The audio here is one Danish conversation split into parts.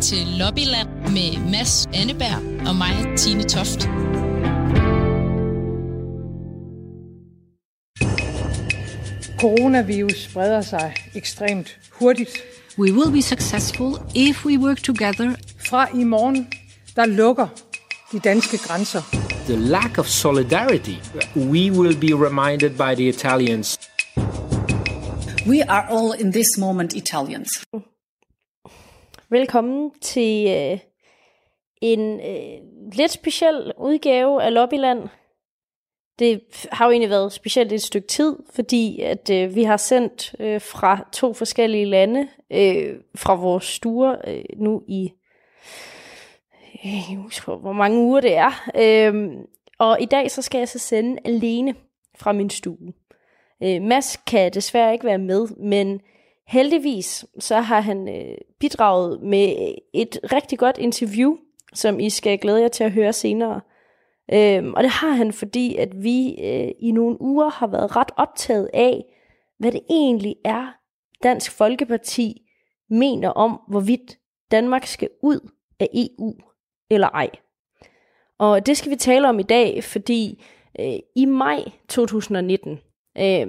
til Lobbyland med Mads Anneberg og mig, Tine Toft. Coronavirus spreder sig ekstremt hurtigt. We will be successful if we work together. Fra i morgen, der lukker de danske grænser. The lack of solidarity. We will be reminded by the Italians. We are all in this moment Italians. Velkommen til øh, en øh, lidt speciel udgave af Lobbyland. Det har jo egentlig været specielt et stykke tid, fordi at øh, vi har sendt øh, fra to forskellige lande øh, fra vores stuer øh, nu i øh, jeg husker, hvor mange uger det er. Øh, og i dag så skal jeg så sende alene fra min stue. Øh, Mads kan desværre ikke være med, men heldigvis så har han øh, bidraget med et rigtig godt interview, som I skal glæde jer til at høre senere. Øhm, og det har han, fordi at vi øh, i nogle uger har været ret optaget af, hvad det egentlig er, Dansk Folkeparti mener om, hvorvidt Danmark skal ud af EU eller ej. Og det skal vi tale om i dag, fordi øh, i maj 2019, øh,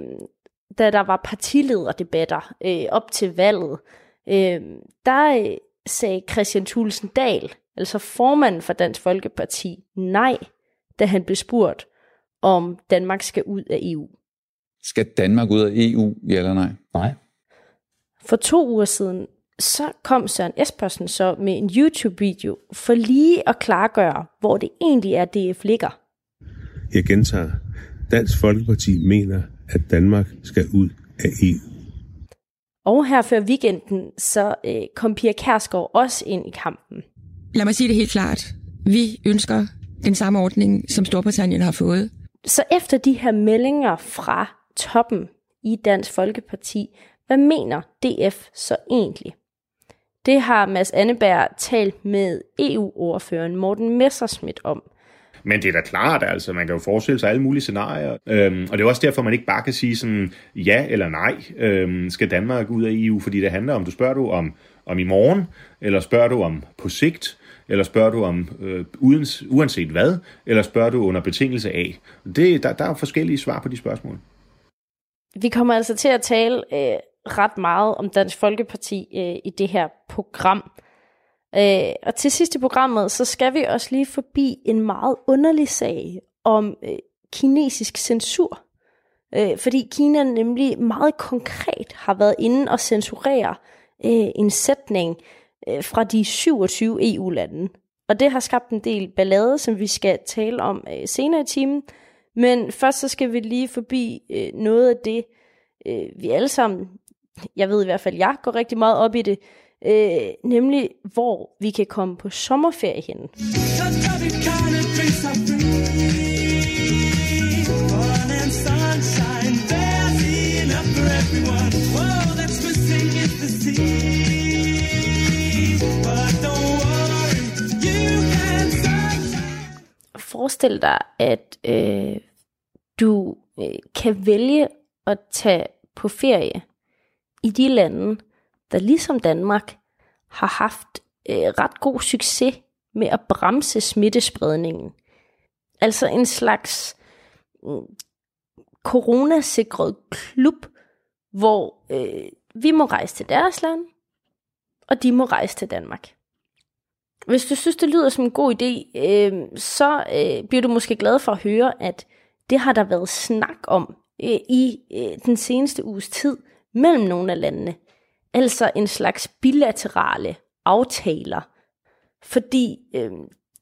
da der var partilederdebatter øh, op til valget, øh, der øh, sagde Christian Thulesen Dahl, altså formanden for Dansk Folkeparti, nej, da han blev spurgt, om Danmark skal ud af EU. Skal Danmark ud af EU, ja eller nej? Nej. For to uger siden, så kom Søren Espersen så med en YouTube-video for lige at klargøre, hvor det egentlig er, DF ligger. Jeg gentager. Dansk Folkeparti mener, at Danmark skal ud af EU. Og her før weekenden, så øh, kom Pia Kærsgaard også ind i kampen. Lad mig sige det helt klart. Vi ønsker den samme ordning, som Storbritannien har fået. Så efter de her meldinger fra toppen i Dansk Folkeparti, hvad mener DF så egentlig? Det har Mads Anneberg talt med EU-ordføreren Morten Messerschmidt om. Men det er da klart, altså man kan jo forestille sig alle mulige scenarier. Øhm, og det er også derfor, man ikke bare kan sige sådan ja eller nej, øhm, skal Danmark ud af EU, fordi det handler om, du spørger du om, om i morgen, eller spørger du om på sigt, eller spørger du om øh, uden, uanset hvad, eller spørger du under betingelse af. Det, der, der er forskellige svar på de spørgsmål. Vi kommer altså til at tale øh, ret meget om Dansk Folkeparti øh, i det her program. Øh, og til sidst i programmet, så skal vi også lige forbi en meget underlig sag om øh, kinesisk censur. Øh, fordi Kina nemlig meget konkret har været inde og censurere øh, en sætning øh, fra de 27 EU-lande. Og det har skabt en del ballade, som vi skal tale om øh, senere i timen. Men først så skal vi lige forbi øh, noget af det, øh, vi alle sammen, jeg ved i hvert fald, jeg går rigtig meget op i det, øh, nemlig hvor vi kan komme på sommerferie hen. Forestil dig, at øh, du øh, kan vælge at tage på ferie i de lande, der ligesom Danmark har haft øh, ret god succes med at bremse smittespredningen. Altså en slags øh, coronasikret klub, hvor øh, vi må rejse til deres land, og de må rejse til Danmark. Hvis du synes, det lyder som en god idé, øh, så øh, bliver du måske glad for at høre, at det har der været snak om øh, i øh, den seneste uges tid mellem nogle af landene. Altså en slags bilaterale aftaler. Fordi øh,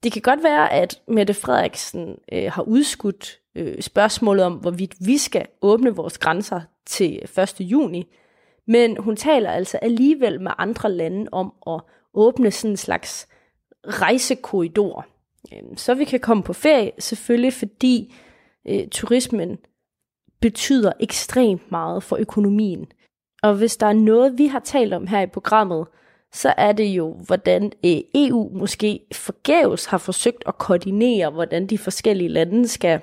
det kan godt være, at Mette Frederiksen øh, har udskudt øh, spørgsmålet om, hvorvidt vi skal åbne vores grænser til 1. juni. Men hun taler altså alligevel med andre lande om at åbne sådan en slags rejsekorridor. Øh, så vi kan komme på ferie, selvfølgelig fordi øh, turismen betyder ekstremt meget for økonomien. Og hvis der er noget, vi har talt om her i programmet, så er det jo, hvordan øh, EU måske forgæves har forsøgt at koordinere, hvordan de forskellige lande skal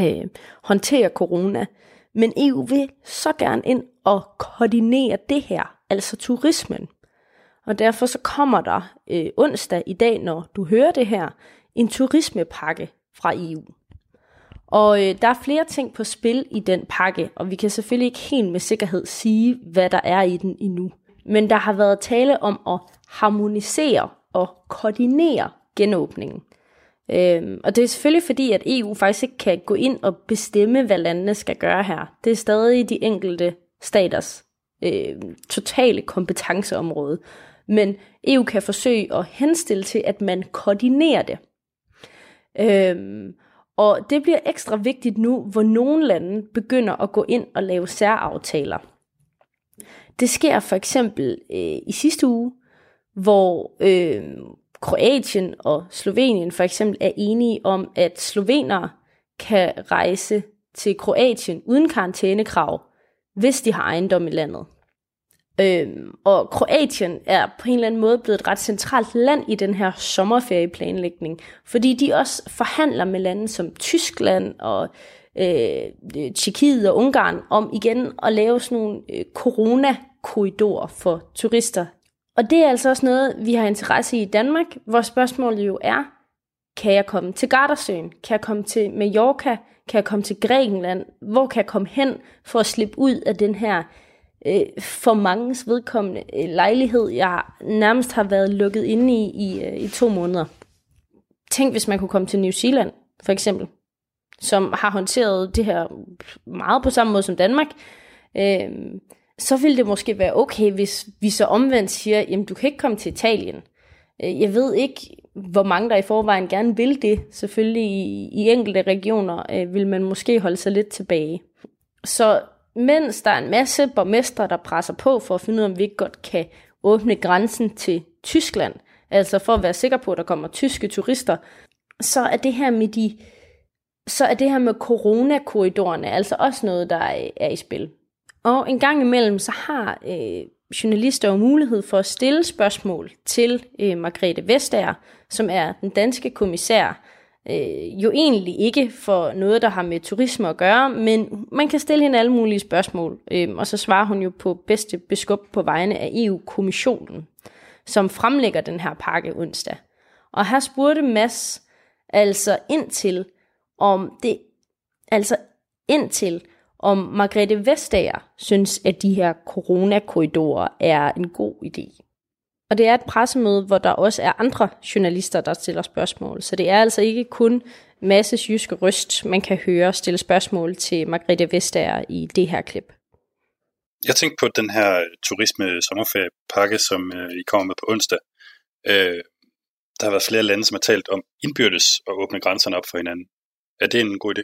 øh, håndtere corona. Men EU vil så gerne ind og koordinere det her, altså turismen. Og derfor så kommer der øh, onsdag i dag, når du hører det her, en turismepakke fra EU. Og øh, der er flere ting på spil i den pakke, og vi kan selvfølgelig ikke helt med sikkerhed sige, hvad der er i den endnu. Men der har været tale om at harmonisere og koordinere genåbningen. Øhm, og det er selvfølgelig fordi, at EU faktisk ikke kan gå ind og bestemme, hvad landene skal gøre her. Det er stadig de enkelte staters øh, totale kompetenceområde. Men EU kan forsøge at henstille til, at man koordinerer det. Øhm, og det bliver ekstra vigtigt nu, hvor nogle lande begynder at gå ind og lave særaftaler. Det sker for eksempel øh, i sidste uge, hvor øh, Kroatien og Slovenien for eksempel er enige om, at slovenere kan rejse til Kroatien uden karantænekrav, hvis de har ejendom i landet. Øhm, og Kroatien er på en eller anden måde blevet et ret centralt land i den her sommerferieplanlægning, fordi de også forhandler med lande som Tyskland og øh, øh, Tjekkiet og Ungarn om igen at lave sådan nogle øh, corona-korridorer for turister. Og det er altså også noget, vi har interesse i i Danmark, hvor spørgsmålet jo er, kan jeg komme til Gardasøen? Kan jeg komme til Mallorca? Kan jeg komme til Grækenland? Hvor kan jeg komme hen for at slippe ud af den her øh, for mangens vedkommende øh, lejlighed, jeg nærmest har været lukket inde i i, øh, i to måneder. Tænk, hvis man kunne komme til New Zealand, for eksempel, som har håndteret det her meget på samme måde som Danmark. Øh, så ville det måske være okay, hvis vi så omvendt siger, jamen du kan ikke komme til Italien. Øh, jeg ved ikke, hvor mange der i forvejen gerne vil det. Selvfølgelig i, i enkelte regioner øh, vil man måske holde sig lidt tilbage. Så mens der er en masse borgmestre, der presser på for at finde ud af, om vi ikke godt kan åbne grænsen til Tyskland, altså for at være sikker på, at der kommer tyske turister, så er det her med de så er det her med coronakorridorerne altså også noget, der er, i spil. Og en gang imellem, så har øh, journalister jo mulighed for at stille spørgsmål til øh, Margrethe Vestager, som er den danske kommissær øh, jo egentlig ikke for noget, der har med turisme at gøre, men man kan stille hende alle mulige spørgsmål, øh, og så svarer hun jo på bedste beskub på vegne af EU-kommissionen, som fremlægger den her pakke onsdag. Og her spurgte Mads altså ind til, om det, altså ind til, om Margrethe Vestager synes, at de her coronakorridorer er en god idé. Og det er et pressemøde, hvor der også er andre journalister, der stiller spørgsmål. Så det er altså ikke kun masses jyske røst, man kan høre stille spørgsmål til Margrethe Vestager i det her klip. Jeg tænkte på den her turisme sommerferiepakke, som øh, I kommer med på onsdag. Øh, der har været flere lande, som har talt om indbyrdes at åbne grænserne op for hinanden. Er det en god idé?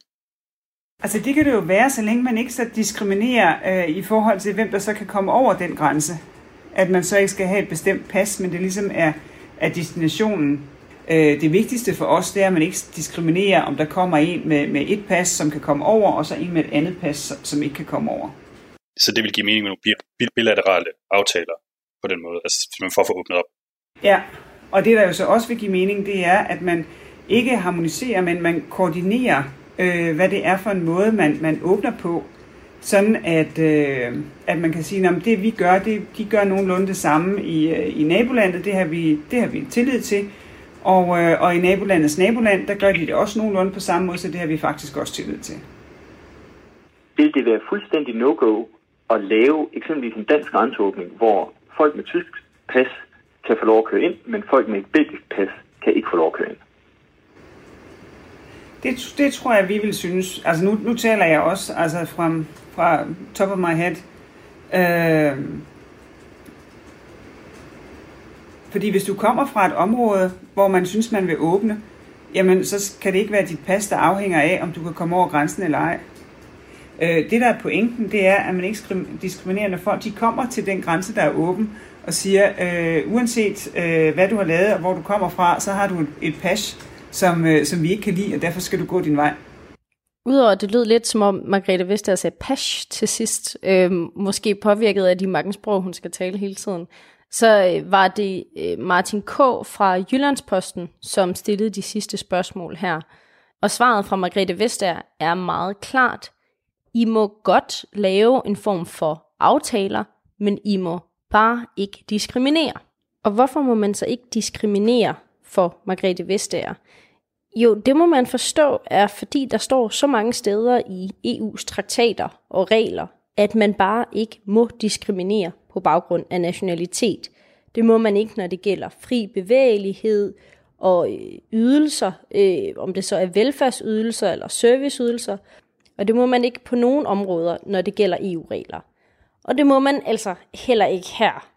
Altså det kan det jo være, så længe man ikke så diskriminerer øh, i forhold til, hvem der så kan komme over den grænse at man så ikke skal have et bestemt pas, men det ligesom er, er destinationen. Øh, det vigtigste for os, det er, at man ikke diskriminerer, om der kommer en med, med et pas, som kan komme over, og så en med et andet pas, som ikke kan komme over. Så det vil give mening med nogle bilaterale aftaler på den måde, altså man får for åbnet op? Ja, og det der jo så også vil give mening, det er, at man ikke harmoniserer, men man koordinerer, øh, hvad det er for en måde, man, man åbner på sådan at, øh, at man kan sige, at det vi gør, det, de gør nogenlunde det samme i, øh, i nabolandet, det har, vi, det har vi tillid til, og, øh, og i nabolandets naboland, der gør de det også nogenlunde på samme måde, så det har vi faktisk også tillid til. Vil det være fuldstændig no-go at lave eksempelvis en dansk grænseåbning, hvor folk med tysk pas kan få lov at køre ind, men folk med et belgisk pas kan ikke få lov at køre ind? Det, det tror jeg, vi vil synes. Altså nu, nu taler jeg også altså fra, fra top of my head. Øh, fordi hvis du kommer fra et område, hvor man synes, man vil åbne, jamen så kan det ikke være dit pas, der afhænger af, om du kan komme over grænsen eller ej. Øh, det der er pointen, det er, at man ikke diskriminerer, når folk de kommer til den grænse, der er åben, og siger, øh, uanset øh, hvad du har lavet og hvor du kommer fra, så har du et, et pas, som, øh, som vi ikke kan lide, og derfor skal du gå din vej. Udover at det lød lidt som om Margrethe Vestager sagde pash til sidst, øh, måske påvirket af de mange sprog, hun skal tale hele tiden, så øh, var det øh, Martin K. fra Jyllandsposten, som stillede de sidste spørgsmål her. Og svaret fra Margrethe Vestager er meget klart. I må godt lave en form for aftaler, men I må bare ikke diskriminere. Og hvorfor må man så ikke diskriminere for Margrethe Vestager? Jo, det må man forstå er, fordi der står så mange steder i EU's traktater og regler, at man bare ikke må diskriminere på baggrund af nationalitet. Det må man ikke, når det gælder fri bevægelighed og øh, ydelser, øh, om det så er velfærdsydelser eller serviceydelser. Og det må man ikke på nogen områder, når det gælder EU-regler. Og det må man altså heller ikke her.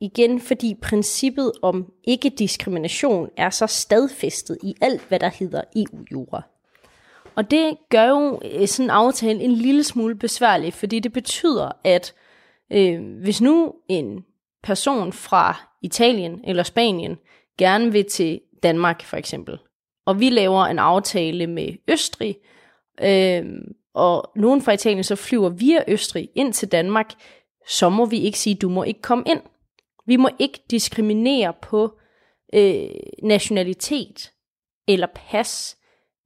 Igen fordi princippet om ikke-diskrimination er så stadfæstet i alt, hvad der hedder EU-jura. Og det gør jo øh, sådan en aftale en lille smule besværlig, fordi det betyder, at øh, hvis nu en person fra Italien eller Spanien gerne vil til Danmark for eksempel, og vi laver en aftale med Østrig, øh, og nogen fra Italien så flyver via Østrig ind til Danmark, så må vi ikke sige, du må ikke komme ind. Vi må ikke diskriminere på øh, nationalitet eller pas.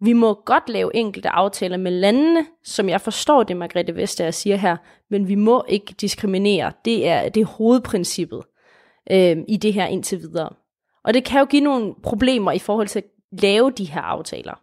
Vi må godt lave enkelte aftaler med landene, som jeg forstår det, Margrethe Vestager siger her, men vi må ikke diskriminere. Det er, det er hovedprincippet øh, i det her indtil videre. Og det kan jo give nogle problemer i forhold til at lave de her aftaler.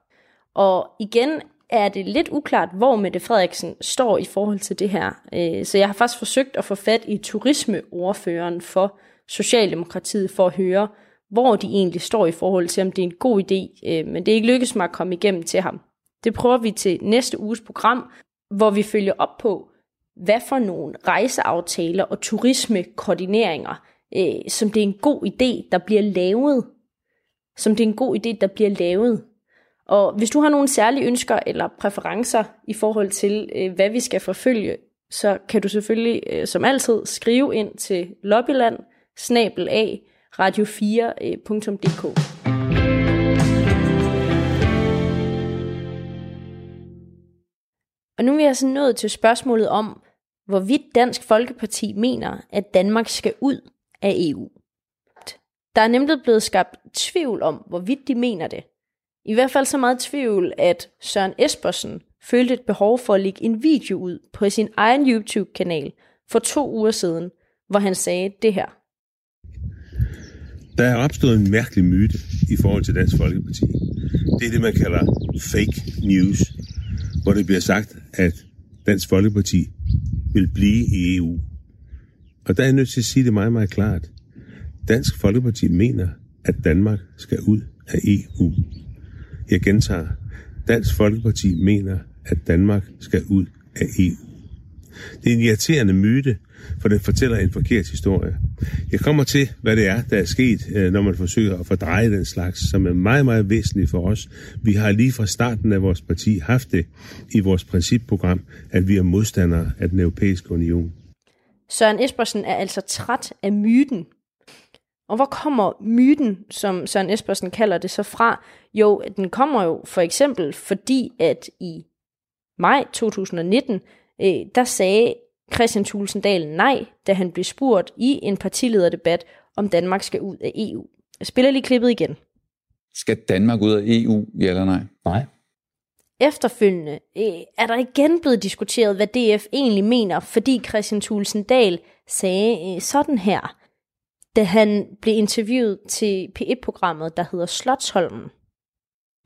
Og igen er det lidt uklart, hvor Mette Frederiksen står i forhold til det her. Øh, så jeg har faktisk forsøgt at få fat i turismeordføreren for Socialdemokratiet for at høre, hvor de egentlig står i forhold til, om det er en god idé. Øh, men det er ikke lykkedes mig at komme igennem til ham. Det prøver vi til næste uges program, hvor vi følger op på, hvad for nogle rejseaftaler og turismekoordineringer, øh, som det er en god idé, der bliver lavet. Som det er en god idé, der bliver lavet. Og hvis du har nogle særlige ønsker eller præferencer i forhold til, øh, hvad vi skal forfølge, så kan du selvfølgelig øh, som altid skrive ind til lobbyland radio4.dk. Øh, Og nu er vi altså nået til spørgsmålet om, hvorvidt Dansk Folkeparti mener, at Danmark skal ud af EU. Der er nemlig blevet skabt tvivl om, hvorvidt de mener det. I hvert fald så meget tvivl, at Søren Espersen følte et behov for at lægge en video ud på sin egen YouTube-kanal for to uger siden, hvor han sagde det her. Der er opstået en mærkelig myte i forhold til Dansk Folkeparti. Det er det, man kalder fake news, hvor det bliver sagt, at Dansk Folkeparti vil blive i EU. Og der er jeg nødt til at sige det meget, meget klart. Dansk Folkeparti mener, at Danmark skal ud af EU. Jeg gentager. Dansk Folkeparti mener, at Danmark skal ud af EU. Det er en irriterende myte, for den fortæller en forkert historie. Jeg kommer til, hvad det er, der er sket, øh, når man forsøger at fordreje den slags, som er meget, meget væsentligt for os. Vi har lige fra starten af vores parti haft det i vores principprogram, at vi er modstandere af den europæiske union. Søren Espersen er altså træt af myten. Og hvor kommer myten, som Søren Espersen kalder det, så fra? Jo, den kommer jo for eksempel fordi, at i maj 2019, øh, der sagde Christian Tulsendal nej, da han blev spurgt i en partilederdebat, om Danmark skal ud af EU. Jeg spiller lige klippet igen. Skal Danmark ud af EU, ja eller nej? Nej. Efterfølgende øh, er der igen blevet diskuteret, hvad DF egentlig mener, fordi Christian Tulsendal sagde øh, sådan her, da han blev interviewet til P1-programmet, der hedder Slotsholmen.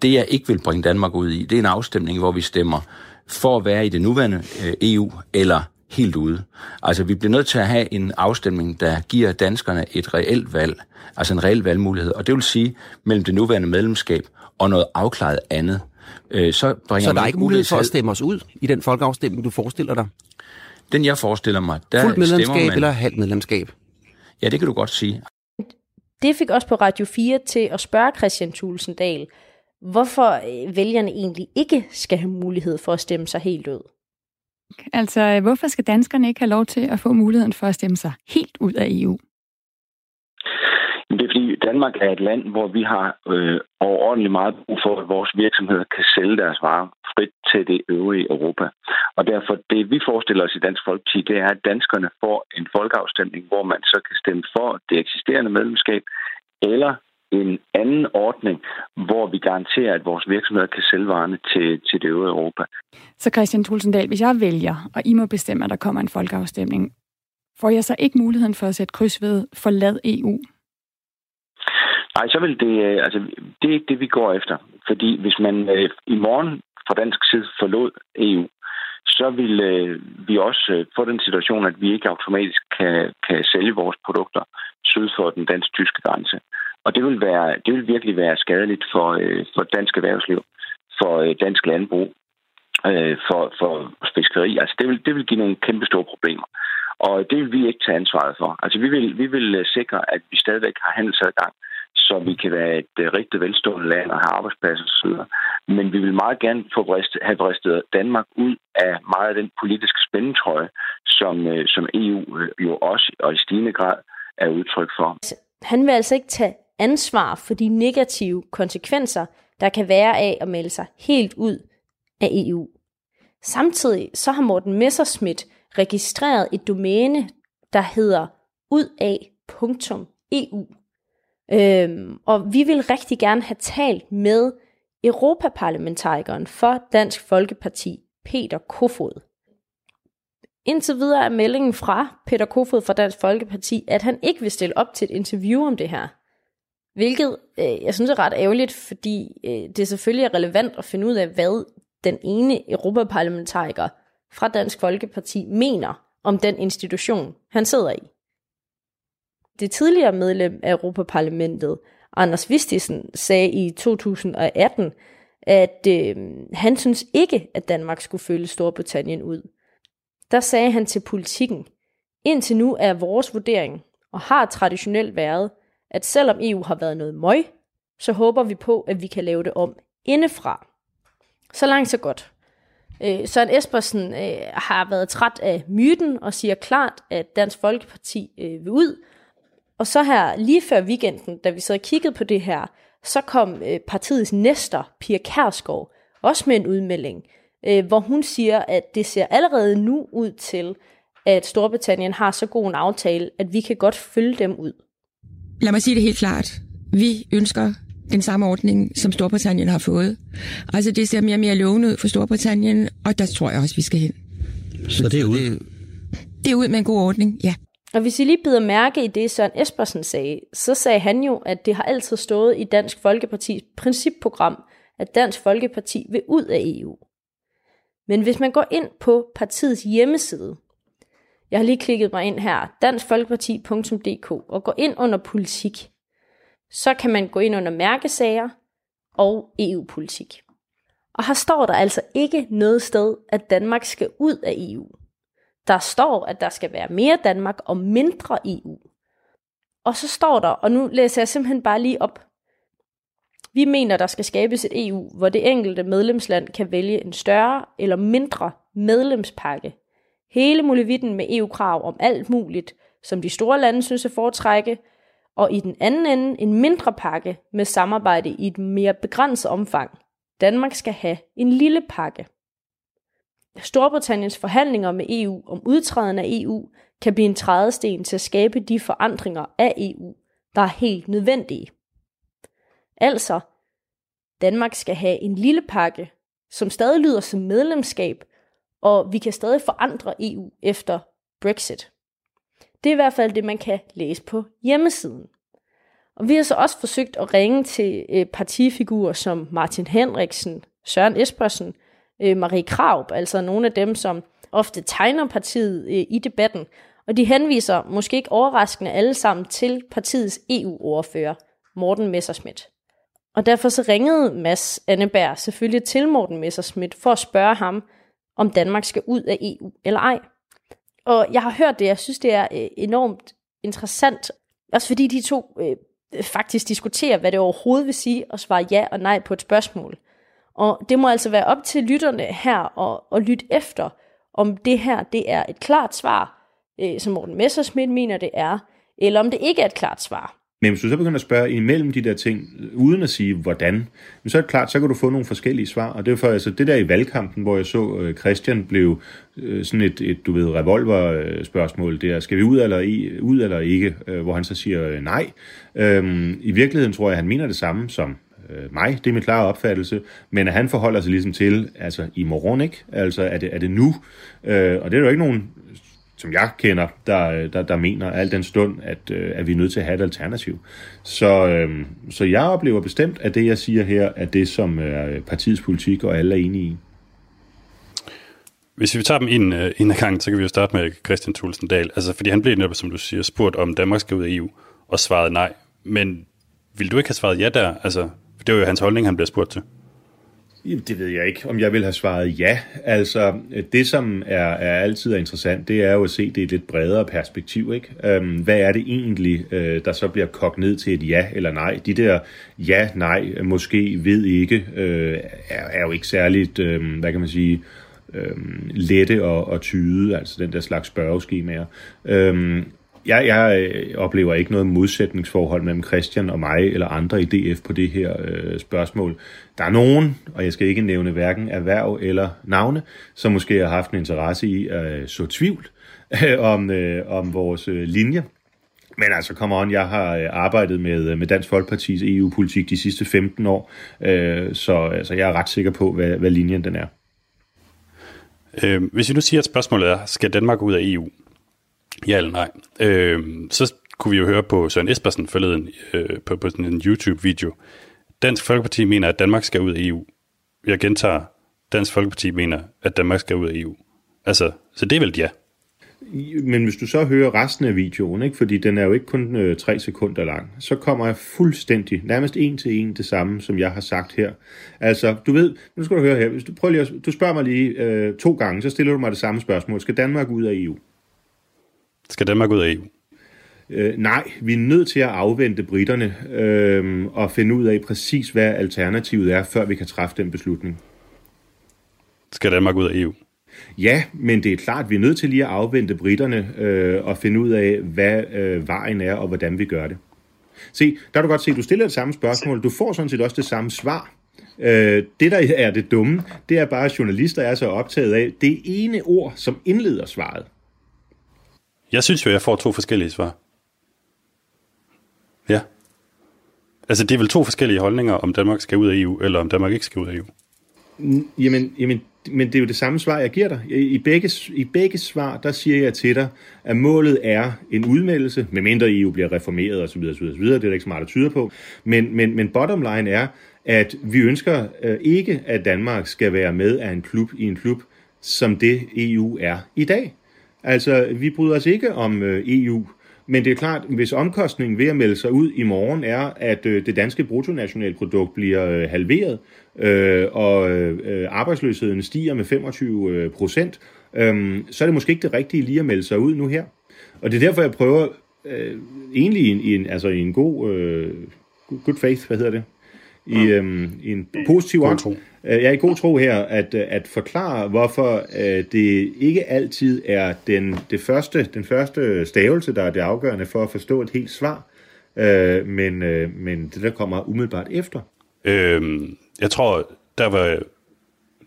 Det jeg ikke vil bringe Danmark ud i, det er en afstemning, hvor vi stemmer for at være i det nuværende øh, EU, eller helt ude. Altså, vi bliver nødt til at have en afstemning, der giver danskerne et reelt valg, altså en reel valgmulighed, og det vil sige mellem det nuværende medlemskab og noget afklaret andet. Øh, så, bringer så der er ikke mulighed for at stemme os ud i den folkeafstemning, du forestiller dig? Den, jeg forestiller mig, der Fuldt medlemskab man... eller halvt medlemskab? Ja, det kan du godt sige. Det fik også på Radio 4 til at spørge Christian Tulsendal, hvorfor øh, vælgerne egentlig ikke skal have mulighed for at stemme sig helt ud. Altså, hvorfor skal danskerne ikke have lov til at få muligheden for at stemme sig helt ud af EU? Danmark er et land, hvor vi har øh, overordentligt meget brug for, at vores virksomheder kan sælge deres varer frit til det øvrige Europa. Og derfor det, vi forestiller os i Dansk Folkeparti, det er, at danskerne får en folkeafstemning, hvor man så kan stemme for det eksisterende medlemskab, eller en anden ordning, hvor vi garanterer, at vores virksomheder kan sælge varerne til, til det øvrige Europa. Så Christian Tulsendal, hvis jeg vælger, og I må bestemme, at der kommer en folkeafstemning, får jeg så ikke muligheden for at sætte kryds ved forlad EU? Nej, så vil det, øh, altså, det er ikke det, vi går efter. Fordi hvis man øh, i morgen fra dansk side forlod EU, så vil øh, vi også øh, få den situation, at vi ikke automatisk kan, kan sælge vores produkter syd for den dansk-tyske grænse. Og det vil, være, det vil virkelig være skadeligt for, øh, for dansk erhvervsliv, for øh, dansk landbrug, øh, for, for fiskeri. Altså det vil, det vil give nogle kæmpe store problemer. Og det vil vi ikke tage ansvaret for. Altså vi vil, vi vil øh, sikre, at vi stadigvæk har handelsadgang, så vi kan være et øh, rigtig velstående land og have arbejdspladser osv. Men vi vil meget gerne få brist, have bristet Danmark ud af meget af den politiske spændetrøje, som, øh, som EU øh, jo også og i stigende grad er udtryk for. Han vil altså ikke tage ansvar for de negative konsekvenser, der kan være af at melde sig helt ud af EU. Samtidig så har Morten Messerschmidt registreret et domæne, der hedder udaf.eu. Øhm, og vi vil rigtig gerne have talt med Europaparlamentarikeren for Dansk Folkeparti, Peter Kofod. Indtil videre er meldingen fra Peter Kofod fra Dansk Folkeparti, at han ikke vil stille op til et interview om det her. Hvilket øh, jeg synes er ret ærgerligt, fordi øh, det selvfølgelig er relevant at finde ud af, hvad den ene europaparlamentariker fra Dansk Folkeparti mener om den institution, han sidder i. Det tidligere medlem af Europaparlamentet, Anders Vistisen, sagde i 2018, at øh, han synes ikke, at Danmark skulle følge Storbritannien ud. Der sagde han til politikken, indtil nu er vores vurdering, og har traditionelt været, at selvom EU har været noget møg, så håber vi på, at vi kan lave det om indefra. Så langt så godt. Øh, Søren Espersen øh, har været træt af myten og siger klart, at Dansk Folkeparti øh, vil ud. Og så her lige før weekenden, da vi så kiggede på det her, så kom øh, partiets næster, Pia Kærsgaard, også med en udmelding, øh, hvor hun siger, at det ser allerede nu ud til, at Storbritannien har så god en aftale, at vi kan godt følge dem ud. Lad mig sige det helt klart. Vi ønsker den samme ordning, som Storbritannien har fået. Altså det ser mere og mere lovende ud for Storbritannien, og der tror jeg også, vi skal hen. Så det er ud? Det er ud med en god ordning, ja. Og hvis I lige bider mærke i det, Søren Espersen sagde, så sagde han jo, at det har altid stået i Dansk Folkepartis principprogram, at Dansk Folkeparti vil ud af EU. Men hvis man går ind på partiets hjemmeside, jeg har lige klikket mig ind her, danskfolkeparti.dk, og går ind under politik, så kan man gå ind under mærkesager og EU-politik. Og her står der altså ikke noget sted, at Danmark skal ud af EU. Der står, at der skal være mere Danmark og mindre EU. Og så står der, og nu læser jeg simpelthen bare lige op. Vi mener, der skal skabes et EU, hvor det enkelte medlemsland kan vælge en større eller mindre medlemspakke. Hele muligheden med EU-krav om alt muligt, som de store lande synes at foretrække, og i den anden ende en mindre pakke med samarbejde i et mere begrænset omfang. Danmark skal have en lille pakke. Storbritanniens forhandlinger med EU om udtræden af EU kan blive en trædesten til at skabe de forandringer af EU, der er helt nødvendige. Altså, Danmark skal have en lille pakke, som stadig lyder som medlemskab, og vi kan stadig forandre EU efter Brexit. Det er i hvert fald det, man kan læse på hjemmesiden. Og vi har så også forsøgt at ringe til øh, partifigurer som Martin Henriksen, Søren Espersen, øh, Marie Kraup, altså nogle af dem, som ofte tegner partiet øh, i debatten. Og de henviser måske ikke overraskende alle sammen til partiets EU-ordfører, Morten Messerschmidt. Og derfor så ringede Mads Anneberg selvfølgelig til Morten Messerschmidt for at spørge ham, om Danmark skal ud af EU eller ej. Og jeg har hørt det, jeg synes, det er øh, enormt interessant, også fordi de to øh, faktisk diskuterer, hvad det overhovedet vil sige at svare ja og nej på et spørgsmål. Og det må altså være op til lytterne her at, at lytte efter, om det her det er et klart svar, øh, som Morten Messersmith mener det er, eller om det ikke er et klart svar. Men hvis du så begynder at spørge imellem de der ting, uden at sige hvordan, så er det klart, så kan du få nogle forskellige svar. Og det er for altså det der i valgkampen, hvor jeg så øh, Christian blev øh, sådan et, et du ved, revolver-spørgsmål der, skal vi ud eller, i, ud eller ikke, øh, hvor han så siger nej. Øhm, I virkeligheden tror jeg, at han mener det samme som Øh, mig, det er min klare opfattelse, men at han forholder sig ligesom til, altså i morgen, ikke? Altså er det, er det nu? Øh, og det er jo ikke nogen som jeg kender, der, der, der mener al den stund, at, øh, at vi er nødt til at have et alternativ. Så, øh, så jeg oplever bestemt, at det, jeg siger her, er det, som er partiets politik, og alle er enige i. Hvis vi tager dem ind, øh, en af gangen, så kan vi jo starte med Christian Thulsen Dahl. Altså, fordi han blev netop, som du siger, spurgt om Danmark skal ud af EU, og svarede nej. Men vil du ikke have svaret ja der? Altså, for det var jo hans holdning, han blev spurgt til. Det ved jeg ikke, om jeg vil have svaret ja. Altså, det som er, er altid er interessant, det er jo at se det i et lidt bredere perspektiv. Ikke? Øhm, hvad er det egentlig, øh, der så bliver kogt ned til et ja eller nej? De der ja, nej, måske, ved ikke, øh, er, er jo ikke særligt, øh, hvad kan man sige, øh, lette at, at tyde, altså den der slags spørgeskemaer. Øh, jeg, jeg øh, oplever ikke noget modsætningsforhold mellem Christian og mig eller andre i DF på det her øh, spørgsmål. Der er nogen, og jeg skal ikke nævne hverken erhverv eller navne, som måske har haft en interesse i at øh, så tvivl øh, om, øh, om vores øh, linje. Men altså, come on, jeg har øh, arbejdet med, øh, med Dansk Folkepartis EU-politik de sidste 15 år, øh, så altså, jeg er ret sikker på, hvad, hvad linjen den er. Øh, hvis vi nu siger, at spørgsmålet er, skal Danmark ud af EU? Ja eller nej? Øh, så kunne vi jo høre på Søren Espersen forleden øh, på, på sådan en YouTube-video. Dansk Folkeparti mener, at Danmark skal ud af EU. Jeg gentager, Dansk Folkeparti mener, at Danmark skal ud af EU. Altså, så det er vel ja. Men hvis du så hører resten af videoen, ikke, fordi den er jo ikke kun øh, tre sekunder lang, så kommer jeg fuldstændig, nærmest en til en det samme, som jeg har sagt her. Altså, du ved, nu skal du høre her, hvis du, prøver lige, du spørger mig lige øh, to gange, så stiller du mig det samme spørgsmål. Skal Danmark ud af EU? Skal Danmark ud af EU? Øh, nej, vi er nødt til at afvente britterne øh, og finde ud af præcis, hvad alternativet er, før vi kan træffe den beslutning. Skal Danmark ud af EU? Ja, men det er klart, at vi er nødt til lige at afvente britterne øh, og finde ud af, hvad øh, vejen er og hvordan vi gør det. Se, der kan du godt se, at du stiller det samme spørgsmål. Du får sådan set også det samme svar. Øh, det, der er det dumme, det er bare, at journalister er så optaget af det ene ord, som indleder svaret. Jeg synes jo, jeg får to forskellige svar. Ja. Altså, det er vel to forskellige holdninger, om Danmark skal ud af EU, eller om Danmark ikke skal ud af EU. Jamen, jamen men det er jo det samme svar, jeg giver dig. I begge, I begge svar, der siger jeg til dig, at målet er en udmeldelse, medmindre EU bliver reformeret osv. osv., osv. Det er der ikke så meget, der tyder på. Men, men, men bottom line er, at vi ønsker øh, ikke, at Danmark skal være med af en klub i en klub, som det EU er i dag. Altså, vi bryder os ikke om øh, EU, men det er klart, hvis omkostningen ved at melde sig ud i morgen er, at øh, det danske bruttonationalprodukt bliver øh, halveret, øh, og øh, arbejdsløsheden stiger med 25 øh, procent, øh, så er det måske ikke det rigtige lige at melde sig ud nu her. Og det er derfor, jeg prøver øh, egentlig i en, i en, altså i en god øh, good faith, hvad hedder det? I, øh, i en positiv ånd. Jeg er i god tro her at, at forklare, hvorfor øh, det ikke altid er den, det første, den første stavelse, der er det afgørende for at forstå et helt svar, øh, men, øh, men det, der kommer umiddelbart efter. Øhm, jeg tror, der var,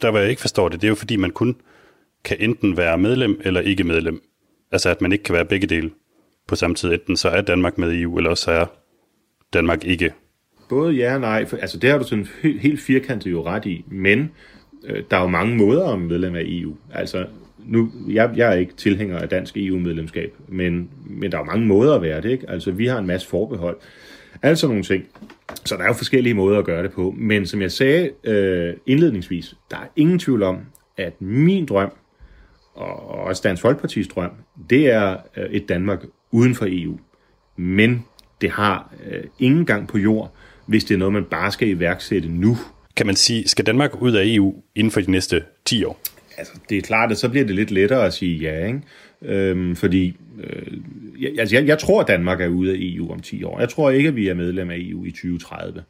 der var jeg ikke forstår det, det er jo fordi, man kun kan enten være medlem eller ikke medlem. Altså at man ikke kan være begge dele på samme tid. Enten så er Danmark med i EU, eller også er Danmark ikke Både ja og nej. For, altså det har du sådan helt, helt firkantet jo ret i. Men øh, der er jo mange måder at medlem af EU. Altså nu, jeg, jeg er ikke tilhænger af dansk EU-medlemskab, men, men der er jo mange måder at være det. Ikke? Altså vi har en masse forbehold. Altså nogle ting. Så der er jo forskellige måder at gøre det på. Men som jeg sagde øh, indledningsvis, der er ingen tvivl om, at min drøm, og også Dansk Folkepartis drøm, det er øh, et Danmark uden for EU. Men det har øh, ingen gang på jord, hvis det er noget, man bare skal iværksætte nu. Kan man sige, skal Danmark ud af EU inden for de næste 10 år? Altså, det er klart, at så bliver det lidt lettere at sige ja, ikke? Øhm, fordi øh, jeg, altså jeg, jeg tror, at Danmark er ude af EU om 10 år. Jeg tror ikke, at vi er medlem af EU i 2030.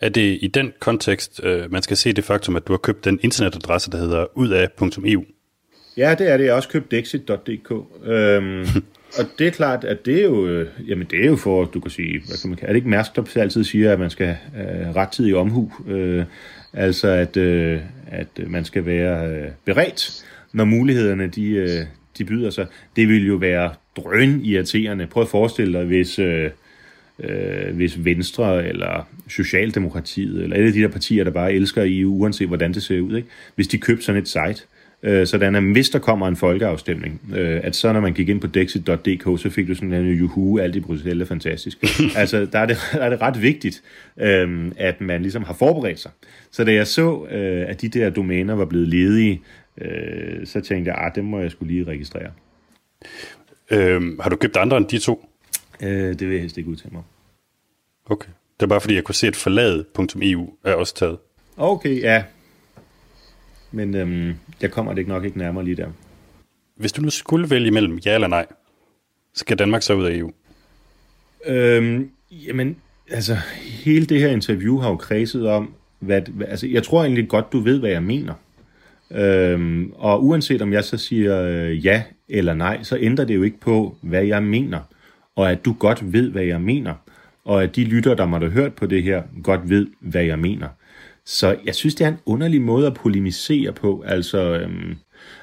Er det i den kontekst, øh, man skal se det faktum, at du har købt den internetadresse, der hedder udaf.eu? Ja, det er det. Jeg har også købt Dexit.dk. Øhm, og det er klart, at det er jo, øh, jamen det er jo for, du kan sige, hvad kan man, er det ikke Mærsk, der altid siger, at man skal øh, rettidig omhu, øh, altså at, øh, at man skal være øh, beredt, når mulighederne de, øh, de byder sig. Det vil jo være drøn irriterende. Prøv at forestille dig, hvis, øh, øh, hvis Venstre eller Socialdemokratiet, eller alle de der partier, der bare elsker EU, uanset hvordan det ser ud, ikke? hvis de købte sådan et site, øh, sådan at hvis der kommer en folkeafstemning, øh, at så når man gik ind på dexit.dk, så fik du sådan en juhu, alt i Bruxelles er fantastisk. altså, der er, det, der er det ret vigtigt, øh, at man ligesom har forberedt sig. Så da jeg så, øh, at de der domæner var blevet ledige, øh, så tænkte jeg, at ah, dem må jeg skulle lige registrere. Øhm, har du købt andre end de to? Øh, det vil jeg helst ikke udtale mig. Okay. Det er bare fordi, jeg kunne se, at forladet.eu er også taget. Okay, ja. Men øhm, jeg kommer det nok ikke nærmere lige der. Hvis du nu skulle vælge mellem ja eller nej, skal Danmark så ud af EU? Øhm, jamen, altså, hele det her interview har jo kredset om, hvad, altså, jeg tror egentlig godt, du ved, hvad jeg mener. Øhm, og uanset om jeg så siger øh, ja eller nej, så ændrer det jo ikke på, hvad jeg mener. Og at du godt ved, hvad jeg mener. Og at de lytter, der måtte have hørt på det her, godt ved, hvad jeg mener. Så jeg synes, det er en underlig måde at polemisere på. Altså, øhm,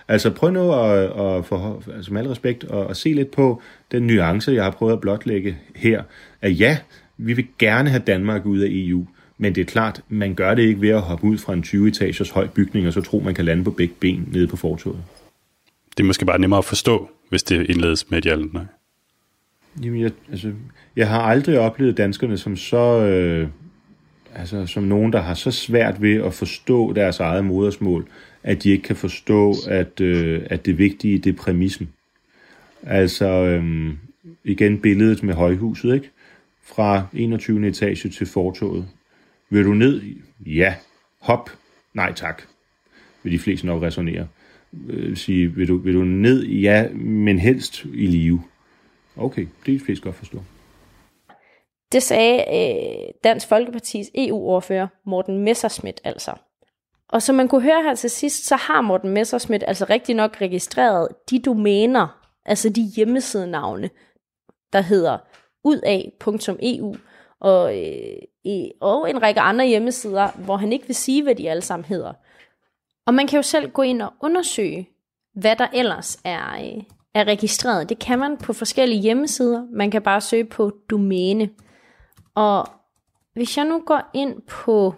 altså prøv nu at, at for, altså med al respekt at, at se lidt på den nuance, jeg har prøvet at blotlægge her. At ja, vi vil gerne have Danmark ud af EU, men det er klart, man gør det ikke ved at hoppe ud fra en 20-etagers høj bygning, og så tro, man kan lande på begge ben nede på fortoget. Det er måske bare nemmere at forstå, hvis det indledes med et ja nej. Jamen, jeg, altså, jeg har aldrig oplevet danskerne som så... Øh, altså, som nogen, der har så svært ved at forstå deres eget modersmål, at de ikke kan forstå, at, øh, at det vigtige, det er præmissen. Altså, øh, igen billedet med højhuset, ikke? Fra 21. etage til fortoget. Vil du ned? Ja. Hop? Nej tak. Vil de fleste nok resonere. Øh, sige, vil du, vil du ned? Ja, men helst i live. Okay, det er de fleste godt forstå. Det sagde øh, Dansk Folkepartis EU-ordfører Morten Messerschmidt altså. Og som man kunne høre her til sidst, så har Morten Messerschmidt altså rigtig nok registreret de domæner, altså de hjemmesidenavne, der hedder udaf.eu og, øh, og en række andre hjemmesider, hvor han ikke vil sige, hvad de alle sammen hedder. Og man kan jo selv gå ind og undersøge, hvad der ellers er, øh, er registreret. Det kan man på forskellige hjemmesider. Man kan bare søge på domæne. Og hvis jeg nu går ind på...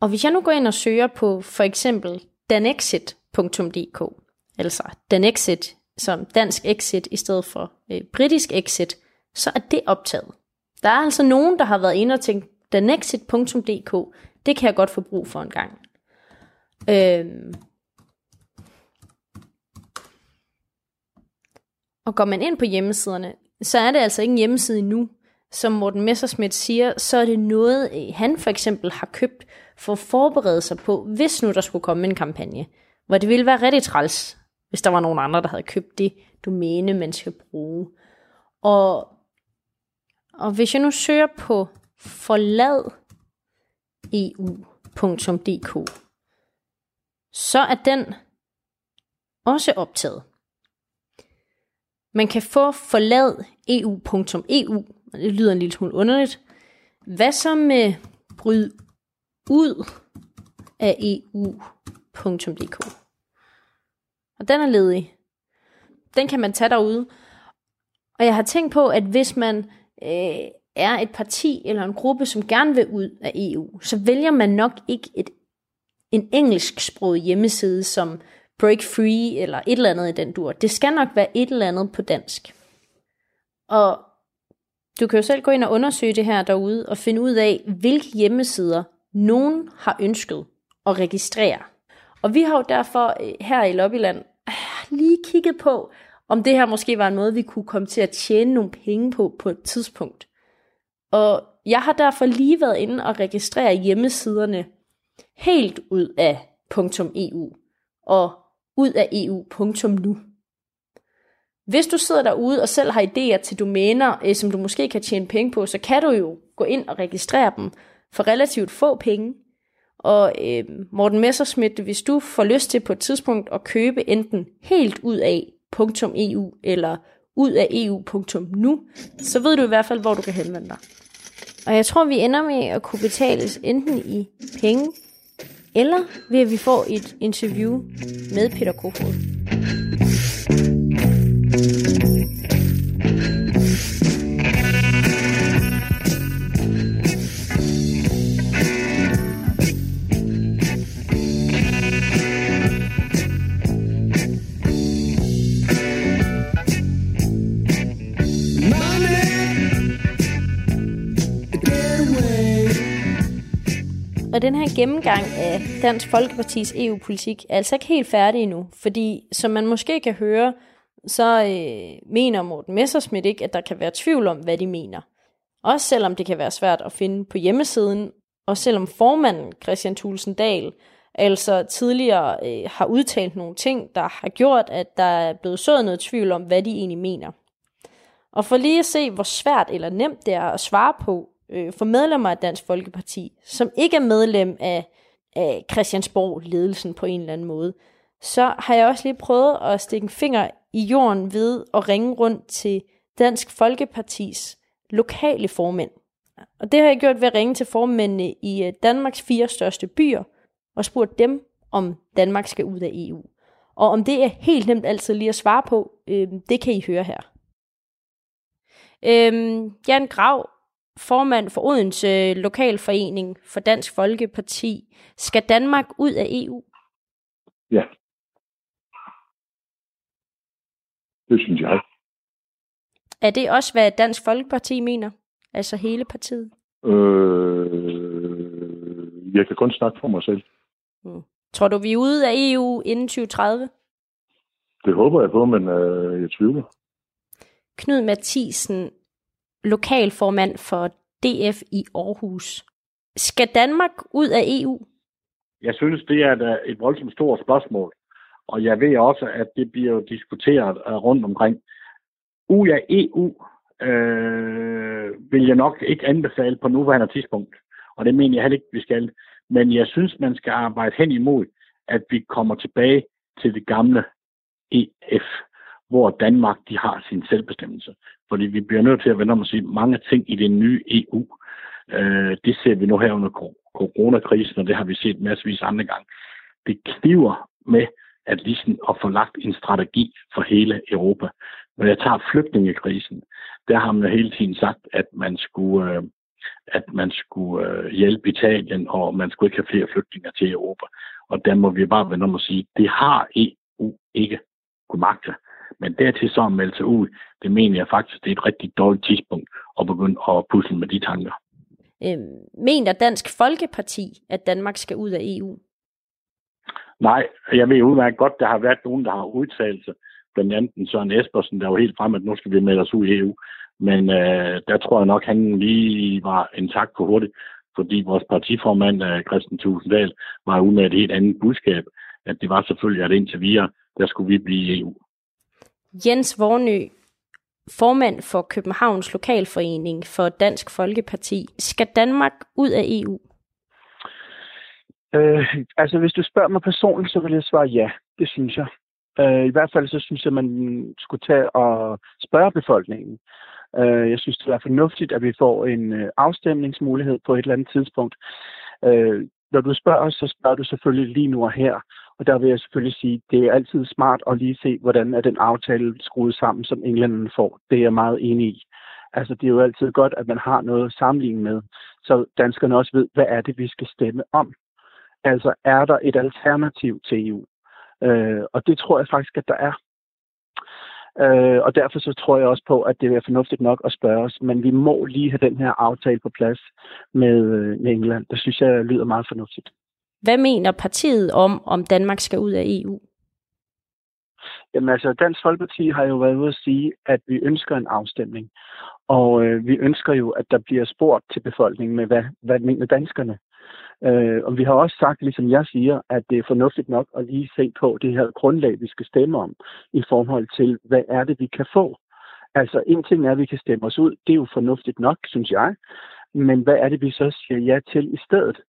Og hvis jeg nu går ind og søger på for eksempel danexit.dk, altså danexit som dansk exit i stedet for øh, britisk exit, så er det optaget. Der er altså nogen, der har været inde og tænkt, danexit.dk, det kan jeg godt få brug for en gang. Øhm. Og går man ind på hjemmesiderne, så er det altså ikke en hjemmeside endnu. Som Morten Messerschmidt siger, så er det noget, han for eksempel har købt for at forberede sig på, hvis nu der skulle komme en kampagne. Hvor det ville være rigtig træls, hvis der var nogen andre, der havde købt det domæne, man skal bruge. Og, og hvis jeg nu søger på forlad eu.dk, så er den også optaget. Man kan få forlad eu.eu, det lyder en lille smule underligt. Hvad så med bryd ud af eu.dk? Og den er ledig. Den kan man tage derude. Og jeg har tænkt på, at hvis man øh, er et parti eller en gruppe, som gerne vil ud af EU, så vælger man nok ikke et, en engelsksproget hjemmeside som Break Free eller et eller andet i den dur. Det skal nok være et eller andet på dansk. Og du kan jo selv gå ind og undersøge det her derude og finde ud af, hvilke hjemmesider nogen har ønsket at registrere. Og vi har jo derfor øh, her i Lobbyland øh, lige kigget på, om det her måske var en måde, vi kunne komme til at tjene nogle penge på på et tidspunkt. Og jeg har derfor lige været inde og registrere hjemmesiderne helt ud af .eu og ud af EU.nu. Hvis du sidder derude og selv har idéer til domæner, øh, som du måske kan tjene penge på, så kan du jo gå ind og registrere dem for relativt få penge. Og øh, Morten Messerschmidt, hvis du får lyst til på et tidspunkt at købe enten helt ud af .eu eller ud af EU.nu, så ved du i hvert fald, hvor du kan henvende dig. Og jeg tror, vi ender med at kunne betales enten i penge, eller ved at vi får et interview med Peter Kofod. Og den her gennemgang af Dansk Folkepartis EU-politik er altså ikke helt færdig endnu, fordi som man måske kan høre, så øh, mener Morten Messersmith ikke, at der kan være tvivl om, hvad de mener. Også selvom det kan være svært at finde på hjemmesiden, og selvom formanden Christian Thulsen Dahl altså tidligere øh, har udtalt nogle ting, der har gjort, at der er blevet sået noget tvivl om, hvad de egentlig mener. Og for lige at se, hvor svært eller nemt det er at svare på øh, for medlemmer af Dansk Folkeparti, som ikke er medlem af, af Christiansborg-ledelsen på en eller anden måde, så har jeg også lige prøvet at stikke en finger i jorden ved at ringe rundt til Dansk Folkepartis lokale formænd. Og det har jeg gjort ved at ringe til formændene i øh, Danmarks fire største byer og spurgt dem, om Danmark skal ud af EU. Og om det er helt nemt altid lige at svare på, øh, det kan I høre her. Øh, Jan Grav, formand for Odense Lokalforening for Dansk Folkeparti. Skal Danmark ud af EU? Ja. Det synes jeg. Er det også, hvad Dansk Folkeparti mener? Altså hele partiet? Øh, jeg kan kun snakke for mig selv. Mm. Tror du, vi er ude af EU inden 2030? Det håber jeg på, men øh, jeg tvivler. Knud Mathisen, lokalformand for DF i Aarhus. Skal Danmark ud af EU? Jeg synes, det er et, et voldsomt stort spørgsmål. Og jeg ved også, at det bliver jo diskuteret øh, rundt omkring. Ud af EU øh, vil jeg nok ikke anbefale på nuværende tidspunkt. Og det mener jeg heller ikke, vi skal. Men jeg synes, man skal arbejde hen imod, at vi kommer tilbage til det gamle EF, hvor Danmark de har sin selvbestemmelse. Fordi vi bliver nødt til at vende om og sige, mange ting i det nye EU, øh, det ser vi nu her under coronakrisen, og det har vi set masservis andre gange. Det kniver med at ligesom at få lagt en strategi for hele Europa. Når jeg tager flygtningekrisen, der har man hele tiden sagt, at man skulle, øh, at man skulle øh, hjælpe Italien, og man skulle ikke have flere flygtninge til Europa. Og der må vi bare vende om og sige, det har EU ikke kunne magte. Men dertil så at melde sig ud, det mener jeg faktisk, det er et rigtig dårligt tidspunkt at begynde at pusle med de tanker. Øh, mener Dansk Folkeparti, at Danmark skal ud af EU? Nej, jeg ved udmærket godt, der har været nogen, der har udtalt sig. Blandt andet Søren Espersen, der var helt frem, at nu skal vi melde os ud i EU. Men øh, der tror jeg nok, han lige var en tak for hurtigt, fordi vores partiformand, øh, Christian Tusinddal, var ude med et helt andet budskab, at det var selvfølgelig, at indtil videre, der skulle vi blive i EU. Jens Vornø, formand for Københavns Lokalforening for Dansk Folkeparti. Skal Danmark ud af EU? Øh, altså, hvis du spørger mig personligt, så vil jeg svare ja. Det synes jeg. Øh, I hvert fald så synes jeg, man skulle tage og spørge befolkningen. Øh, jeg synes, det er fornuftigt, at vi får en øh, afstemningsmulighed på et eller andet tidspunkt. Øh, når du spørger, så spørger du selvfølgelig lige nu og her. Og der vil jeg selvfølgelig sige, at det er altid smart at lige se, hvordan er den aftale skruet sammen, som englænderne får. Det er jeg meget enig i. Altså, det er jo altid godt, at man har noget at sammenligne med, så danskerne også ved, hvad er det, vi skal stemme om. Altså, er der et alternativ til EU? Øh, og det tror jeg faktisk, at der er. Øh, og derfor så tror jeg også på, at det er fornuftigt nok at spørge os, men vi må lige have den her aftale på plads med, øh, med England. Det synes jeg lyder meget fornuftigt. Hvad mener partiet om, om Danmark skal ud af EU? Jamen altså, Dansk Folkeparti har jo været ude at sige, at vi ønsker en afstemning. Og øh, vi ønsker jo, at der bliver spurgt til befolkningen med, hvad, hvad mener danskerne? Øh, og vi har også sagt, ligesom jeg siger, at det er fornuftigt nok at lige se på det her grundlag, vi skal stemme om, i forhold til, hvad er det, vi kan få. Altså, en ting er, at vi kan stemme os ud. Det er jo fornuftigt nok, synes jeg. Men hvad er det, vi så siger ja til i stedet?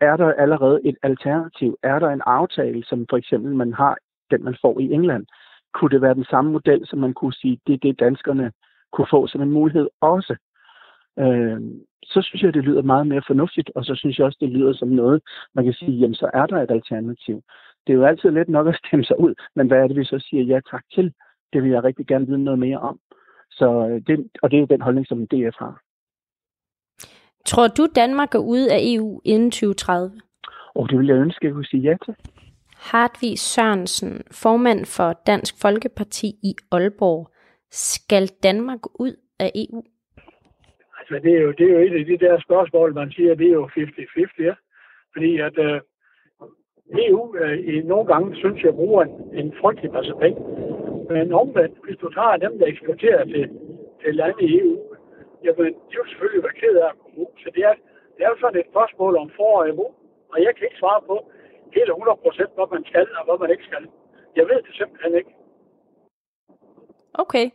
Er der allerede et alternativ? Er der en aftale, som for eksempel man har, den man får i England? Kunne det være den samme model, som man kunne sige, det er det, danskerne kunne få som en mulighed også? Øh, så synes jeg, det lyder meget mere fornuftigt, og så synes jeg også, det lyder som noget, man kan sige, jamen så er der et alternativ. Det er jo altid let nok at stemme sig ud, men hvad er det, vi så siger ja tak til? Det vil jeg rigtig gerne vide noget mere om. Så øh, det, og det er den holdning, som DF har. Tror du, Danmark går ud af EU inden 2030? Og det vil jeg ønske, at jeg kunne sige ja til. Hartvig Sørensen, formand for Dansk Folkeparti i Aalborg. Skal Danmark ud af EU? Altså, det er, jo, det er jo et af de der spørgsmål, man siger, det er jo 50-50, ja. Fordi at øh, EU øh, i nogle gange, synes jeg, bruger en, en frygtelig masse penge. Men omvendt, hvis du tager dem, der eksporterer til, til lande i EU, jamen, de er jo selvfølgelig være ked af at komme ud. Så det er, det er jo sådan et spørgsmål om for og imod. Og jeg kan ikke svare på helt 100 procent, hvad man skal og hvad man ikke skal. Jeg ved det simpelthen ikke. Okay.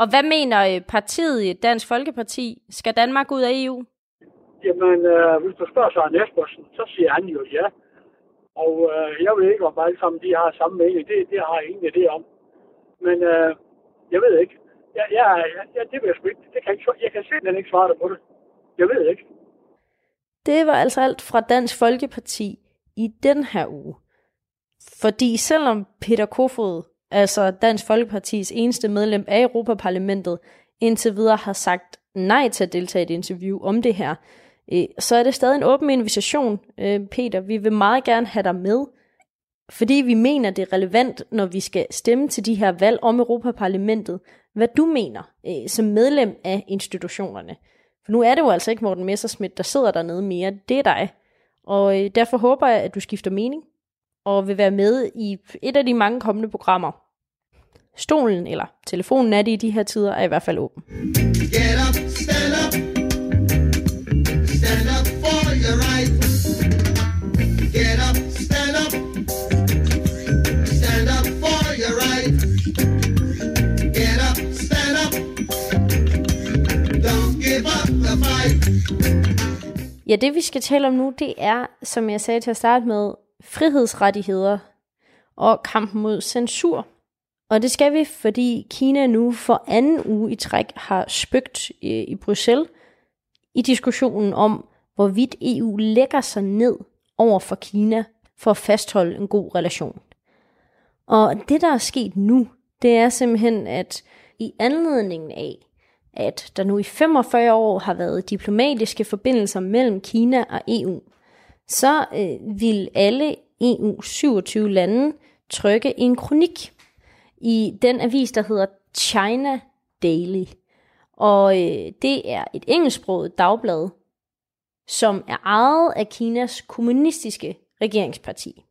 Og hvad mener øh, partiet Dansk Folkeparti? Skal Danmark ud af EU? Jamen, øh, hvis du spørger Søren Espersen, så siger han jo ja. Og øh, jeg ved ikke, om alle sammen de har samme mening. Det, det har jeg ingen idé om. Men øh, jeg ved ikke. Jeg, jeg, jeg, det ved jeg sgu ikke. Det kan ikke. Jeg kan simpelthen ikke svare dig på det. Jeg ved ikke. Det var altså alt fra Dansk Folkeparti i den her uge. Fordi selvom Peter Kofod, altså Dansk Folkepartis eneste medlem af Europaparlamentet, indtil videre har sagt nej til at deltage i et interview om det her, øh, så er det stadig en åben invitation, øh, Peter. Vi vil meget gerne have dig med, fordi vi mener, det er relevant, når vi skal stemme til de her valg om Europaparlamentet, hvad du mener øh, som medlem af institutionerne. For nu er det jo altså ikke Morten Messersmith, der sidder dernede mere, det er dig. Og øh, derfor håber jeg, at du skifter mening, og vil være med i et af de mange kommende programmer. Stolen eller telefonen er det i de her tider, er i hvert fald åben. Get up, stand up. Stand up for your right. Get up, stand up. Stand up for your right. Get up, stand up. Don't give up the fight. Ja, det vi skal tale om nu, det er, som jeg sagde til at starte med, frihedsrettigheder og kampen mod censur. Og det skal vi, fordi Kina nu for anden uge i træk har spøgt i, i Bruxelles i diskussionen om, hvorvidt EU lægger sig ned over for Kina for at fastholde en god relation. Og det, der er sket nu, det er simpelthen, at i anledningen af, at der nu i 45 år har været diplomatiske forbindelser mellem Kina og EU, så øh, vil alle EU 27 lande trykke en kronik i den avis, der hedder China Daily. Og øh, det er et engelsksproget dagblad, som er ejet af Kinas kommunistiske regeringsparti.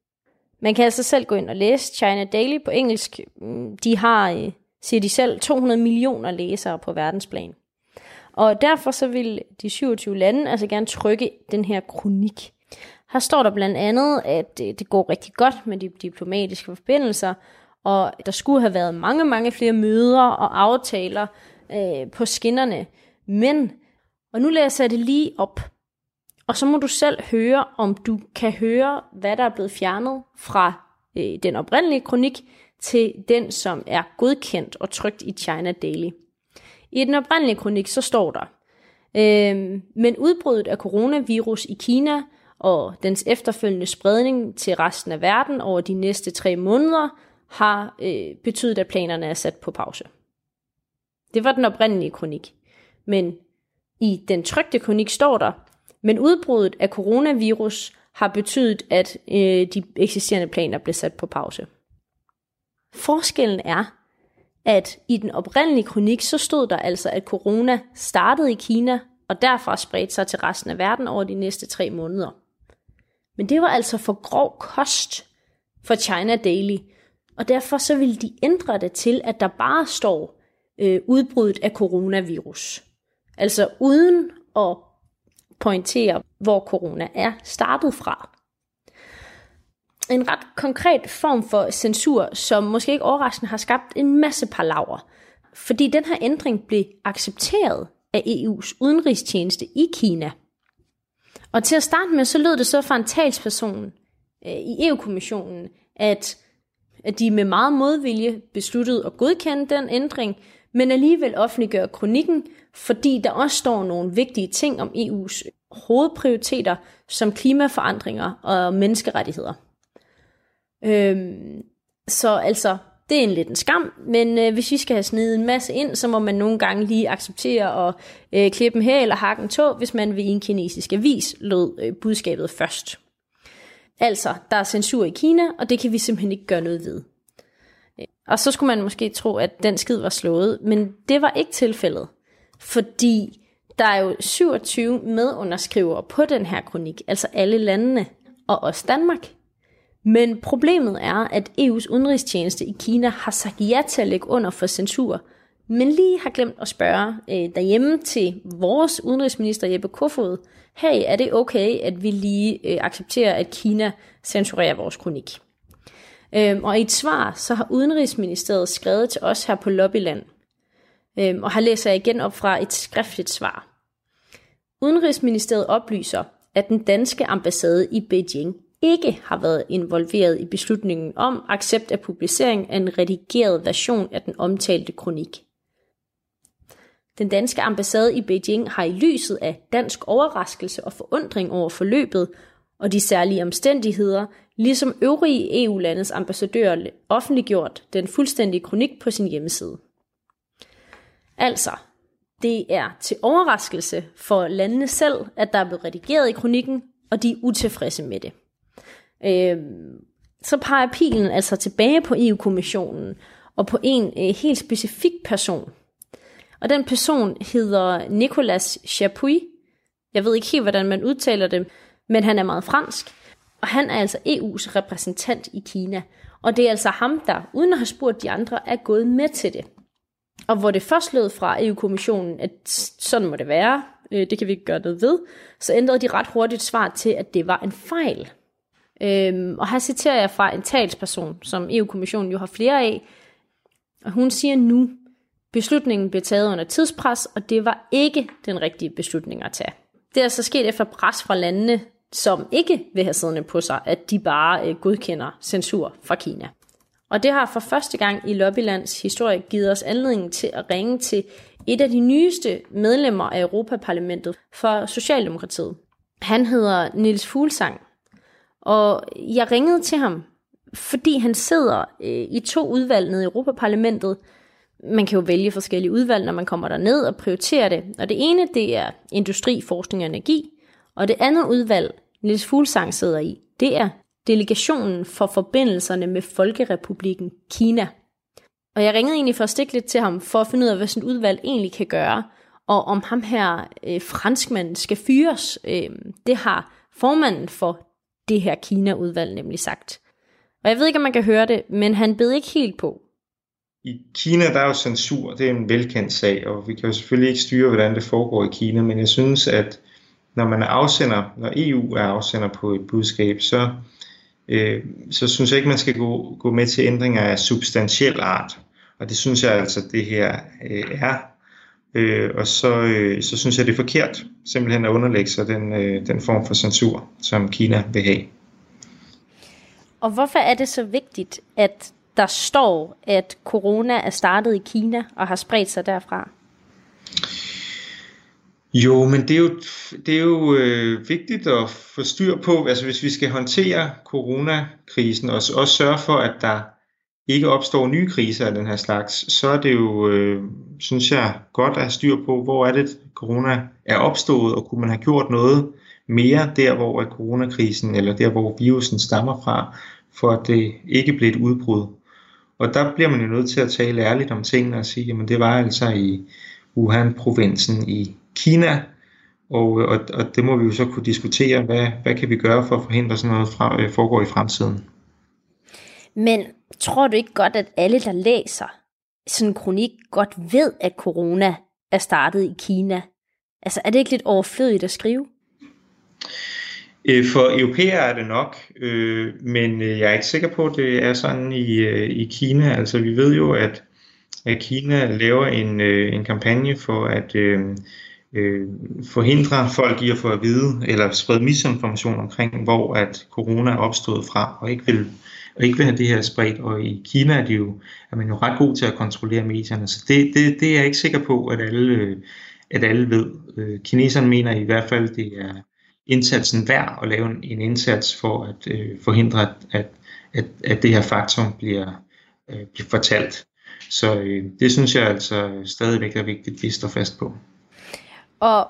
Man kan altså selv gå ind og læse China Daily på engelsk. Mm, de har, øh, siger de selv, 200 millioner læsere på verdensplan. Og derfor så vil de 27 lande altså gerne trykke den her kronik. Her står der blandt andet, at det går rigtig godt med de diplomatiske forbindelser, og der skulle have været mange, mange flere møder og aftaler øh, på skinnerne. Men, og nu læser jeg det lige op, og så må du selv høre, om du kan høre, hvad der er blevet fjernet fra øh, den oprindelige kronik til den, som er godkendt og trygt i China Daily. I den oprindelige kronik, så står der, øh, men udbruddet af coronavirus i Kina og dens efterfølgende spredning til resten af verden over de næste tre måneder har øh, betydet, at planerne er sat på pause. Det var den oprindelige kronik. Men i den trygte kronik står der, men udbruddet af coronavirus har betydet, at øh, de eksisterende planer blev sat på pause. Forskellen er, at i den oprindelige kronik, så stod der altså, at corona startede i Kina, og derfra spredte sig til resten af verden over de næste tre måneder. Men det var altså for grov kost for China Daily, og derfor så ville de ændre det til, at der bare står øh, udbruddet af coronavirus. Altså uden at pointere, hvor corona er startet fra. En ret konkret form for censur, som måske ikke overraskende har skabt en masse palaver. Fordi den her ændring blev accepteret af EU's udenrigstjeneste i Kina. Og til at starte med, så lød det så fra en talsperson øh, i EU-kommissionen, at, at de med meget modvilje besluttede at godkende den ændring, men alligevel offentliggøre kronikken, fordi der også står nogle vigtige ting om EU's hovedprioriteter, som klimaforandringer og menneskerettigheder. Øhm, så altså, det er en lidt en skam, men øh, hvis vi skal have snedet en masse ind, så må man nogle gange lige acceptere at øh, klippe en her eller hakke en tå, hvis man vil i en kinesisk avis, lød øh, budskabet først. Altså, der er censur i Kina, og det kan vi simpelthen ikke gøre noget ved. Øh, og så skulle man måske tro, at den skid var slået, men det var ikke tilfældet. Fordi der er jo 27 medunderskrivere på den her kronik, altså alle landene. og også Danmark. Men problemet er, at EU's udenrigstjeneste i Kina har sagt ja til at lægge under for censur, men lige har glemt at spørge øh, derhjemme til vores udenrigsminister Jeppe Kofod, hey, er det okay, at vi lige øh, accepterer, at Kina censurerer vores kronik? Øhm, og i et svar, så har Udenrigsministeriet skrevet til os her på Lobbyland, øhm, og har læser jeg igen op fra et skriftligt svar. Udenrigsministeriet oplyser, at den danske ambassade i Beijing ikke har været involveret i beslutningen om accept af publicering af en redigeret version af den omtalte kronik. Den danske ambassade i Beijing har i lyset af dansk overraskelse og forundring over forløbet og de særlige omstændigheder, ligesom øvrige EU-landes ambassadører offentliggjort den fuldstændige kronik på sin hjemmeside. Altså, det er til overraskelse for landene selv, at der er blevet redigeret i kronikken, og de er utilfredse med det. Øh, så peger pilen altså tilbage på EU-kommissionen og på en øh, helt specifik person. Og den person hedder Nicolas Chapuis. Jeg ved ikke helt, hvordan man udtaler det, men han er meget fransk. Og han er altså EU's repræsentant i Kina. Og det er altså ham, der, uden at have spurgt de andre, er gået med til det. Og hvor det først lød fra EU-kommissionen, at sådan må det være, øh, det kan vi ikke gøre noget ved, så ændrede de ret hurtigt svar til, at det var en fejl. Øhm, og her citerer jeg fra en talsperson, som EU-kommissionen jo har flere af, og hun siger nu, beslutningen blev taget under tidspres, og det var ikke den rigtige beslutning at tage. Det er så sket efter pres fra landene, som ikke vil have siddende på sig, at de bare øh, godkender censur fra Kina. Og det har for første gang i Lobbylands historie givet os anledning til at ringe til et af de nyeste medlemmer af Europaparlamentet for Socialdemokratiet. Han hedder Nils Fuglsang, og jeg ringede til ham, fordi han sidder øh, i to udvalg nede i Europaparlamentet. Man kan jo vælge forskellige udvalg, når man kommer der ned og prioriterer det. Og det ene, det er industri, forskning og energi. Og det andet udvalg, Nils Fuglsang sidder i, det er delegationen for forbindelserne med Folkerepublikken Kina. Og jeg ringede egentlig for at stikke lidt til ham, for at finde ud af, hvad sådan et udvalg egentlig kan gøre, og om ham her øh, franskmanden skal fyres. Øh, det har formanden for det her Kina-udvalg nemlig sagt. Og jeg ved ikke, om man kan høre det, men han bed ikke helt på. I Kina der er jo censur, det er en velkendt sag, og vi kan jo selvfølgelig ikke styre, hvordan det foregår i Kina, men jeg synes, at når man er afsender, når EU er afsender på et budskab, så, øh, så synes jeg ikke, man skal gå, gå med til ændringer af substantiel art. Og det synes jeg altså, det her øh, er. Øh, og så, øh, så synes jeg, det er forkert simpelthen at underlægge sig den, øh, den form for censur, som Kina vil have. Og hvorfor er det så vigtigt, at der står, at corona er startet i Kina og har spredt sig derfra? Jo, men det er jo, det er jo øh, vigtigt at få styr på, altså hvis vi skal håndtere coronakrisen og også sørge for, at der ikke opstår nye kriser af den her slags, så er det jo, øh, synes jeg, godt at have styr på, hvor er det, corona er opstået, og kunne man have gjort noget mere der, hvor er coronakrisen, eller der, hvor virusen stammer fra, for at det ikke blev et udbrud. Og der bliver man jo nødt til at tale ærligt om tingene og sige, jamen det var altså i Wuhan-provinsen i Kina, og, og, og det må vi jo så kunne diskutere, hvad, hvad kan vi gøre for at forhindre sådan noget fra, øh, foregår i fremtiden. Men tror du ikke godt, at alle, der læser sådan en kronik, godt ved, at corona er startet i Kina? Altså, er det ikke lidt overflødigt at skrive? Øh, for europæere er det nok, øh, men øh, jeg er ikke sikker på, at det er sådan i, øh, i Kina. Altså, vi ved jo, at, at Kina laver en, en kampagne for at øh, forhindre folk i at få at vide, eller sprede misinformation omkring, hvor at corona er opstået fra, og ikke vil og ikke vil have det her spredt. Og i Kina er, de jo, er man jo ret god til at kontrollere medierne, så det, det, det er jeg ikke sikker på, at alle, at alle ved. Øh, kineserne mener i hvert fald, det er indsatsen værd at lave en, en indsats for at øh, forhindre, at, at, at, at det her faktum bliver, øh, bliver fortalt. Så øh, det synes jeg altså stadigvæk er vigtigt, at vi står fast på. Og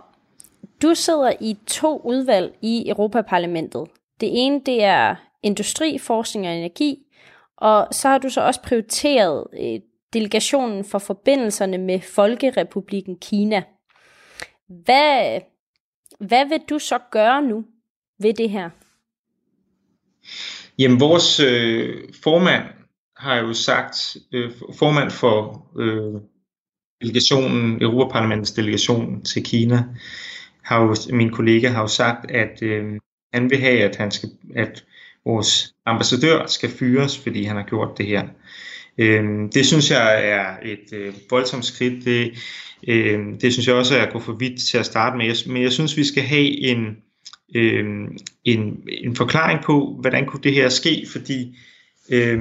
du sidder i to udvalg i Europaparlamentet. Det ene det er industri, forskning og energi, og så har du så også prioriteret øh, delegationen for forbindelserne med Folkerepublikken Kina. Hvad, hvad vil du så gøre nu ved det her? Jamen, vores øh, formand har jo sagt, øh, formand for øh, delegationen, Europaparlamentets delegation til Kina, har jo, min kollega har jo sagt, at øh, han vil have, at, han skal, at vores ambassadør skal fyres, fordi han har gjort det her. Øh, det synes jeg er et øh, voldsomt skridt. Det, øh, det synes jeg også er at gå for vidt til at starte med. Men jeg synes, vi skal have en, øh, en, en forklaring på, hvordan kunne det her ske, fordi øh,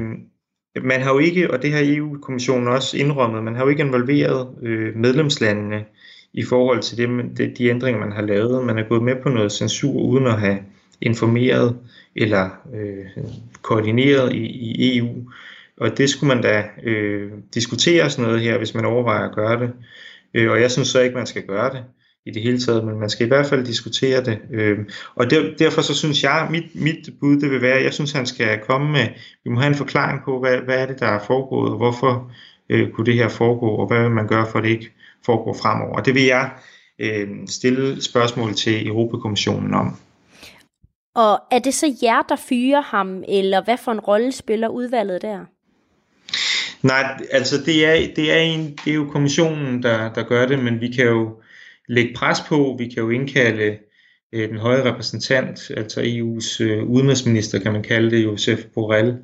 man har jo ikke, og det har EU-kommissionen også indrømmet, man har jo ikke involveret øh, medlemslandene i forhold til det, de, de ændringer, man har lavet. Man er gået med på noget censur uden at have informeret eller øh, koordineret i, i EU. Og det skulle man da øh, diskutere sådan noget her, hvis man overvejer at gøre det. Øh, og jeg synes så ikke, man skal gøre det i det hele taget, men man skal i hvert fald diskutere det. Øh, og der, derfor så synes jeg, mit, mit bud det vil være, jeg synes han skal komme med, vi må have en forklaring på, hvad, hvad er det, der er foregået, og hvorfor øh, kunne det her foregå, og hvad vil man gøre for, at det ikke foregår fremover. Og det vil jeg øh, stille spørgsmål til Europakommissionen om. Og er det så jer, der fyrer ham, eller hvad for en rolle spiller udvalget der? Nej, altså det er, det er, en, det er jo kommissionen, der, der gør det, men vi kan jo lægge pres på, vi kan jo indkalde øh, den høje repræsentant, altså EU's øh, udenrigsminister, kan man kalde det, Josef Borrell,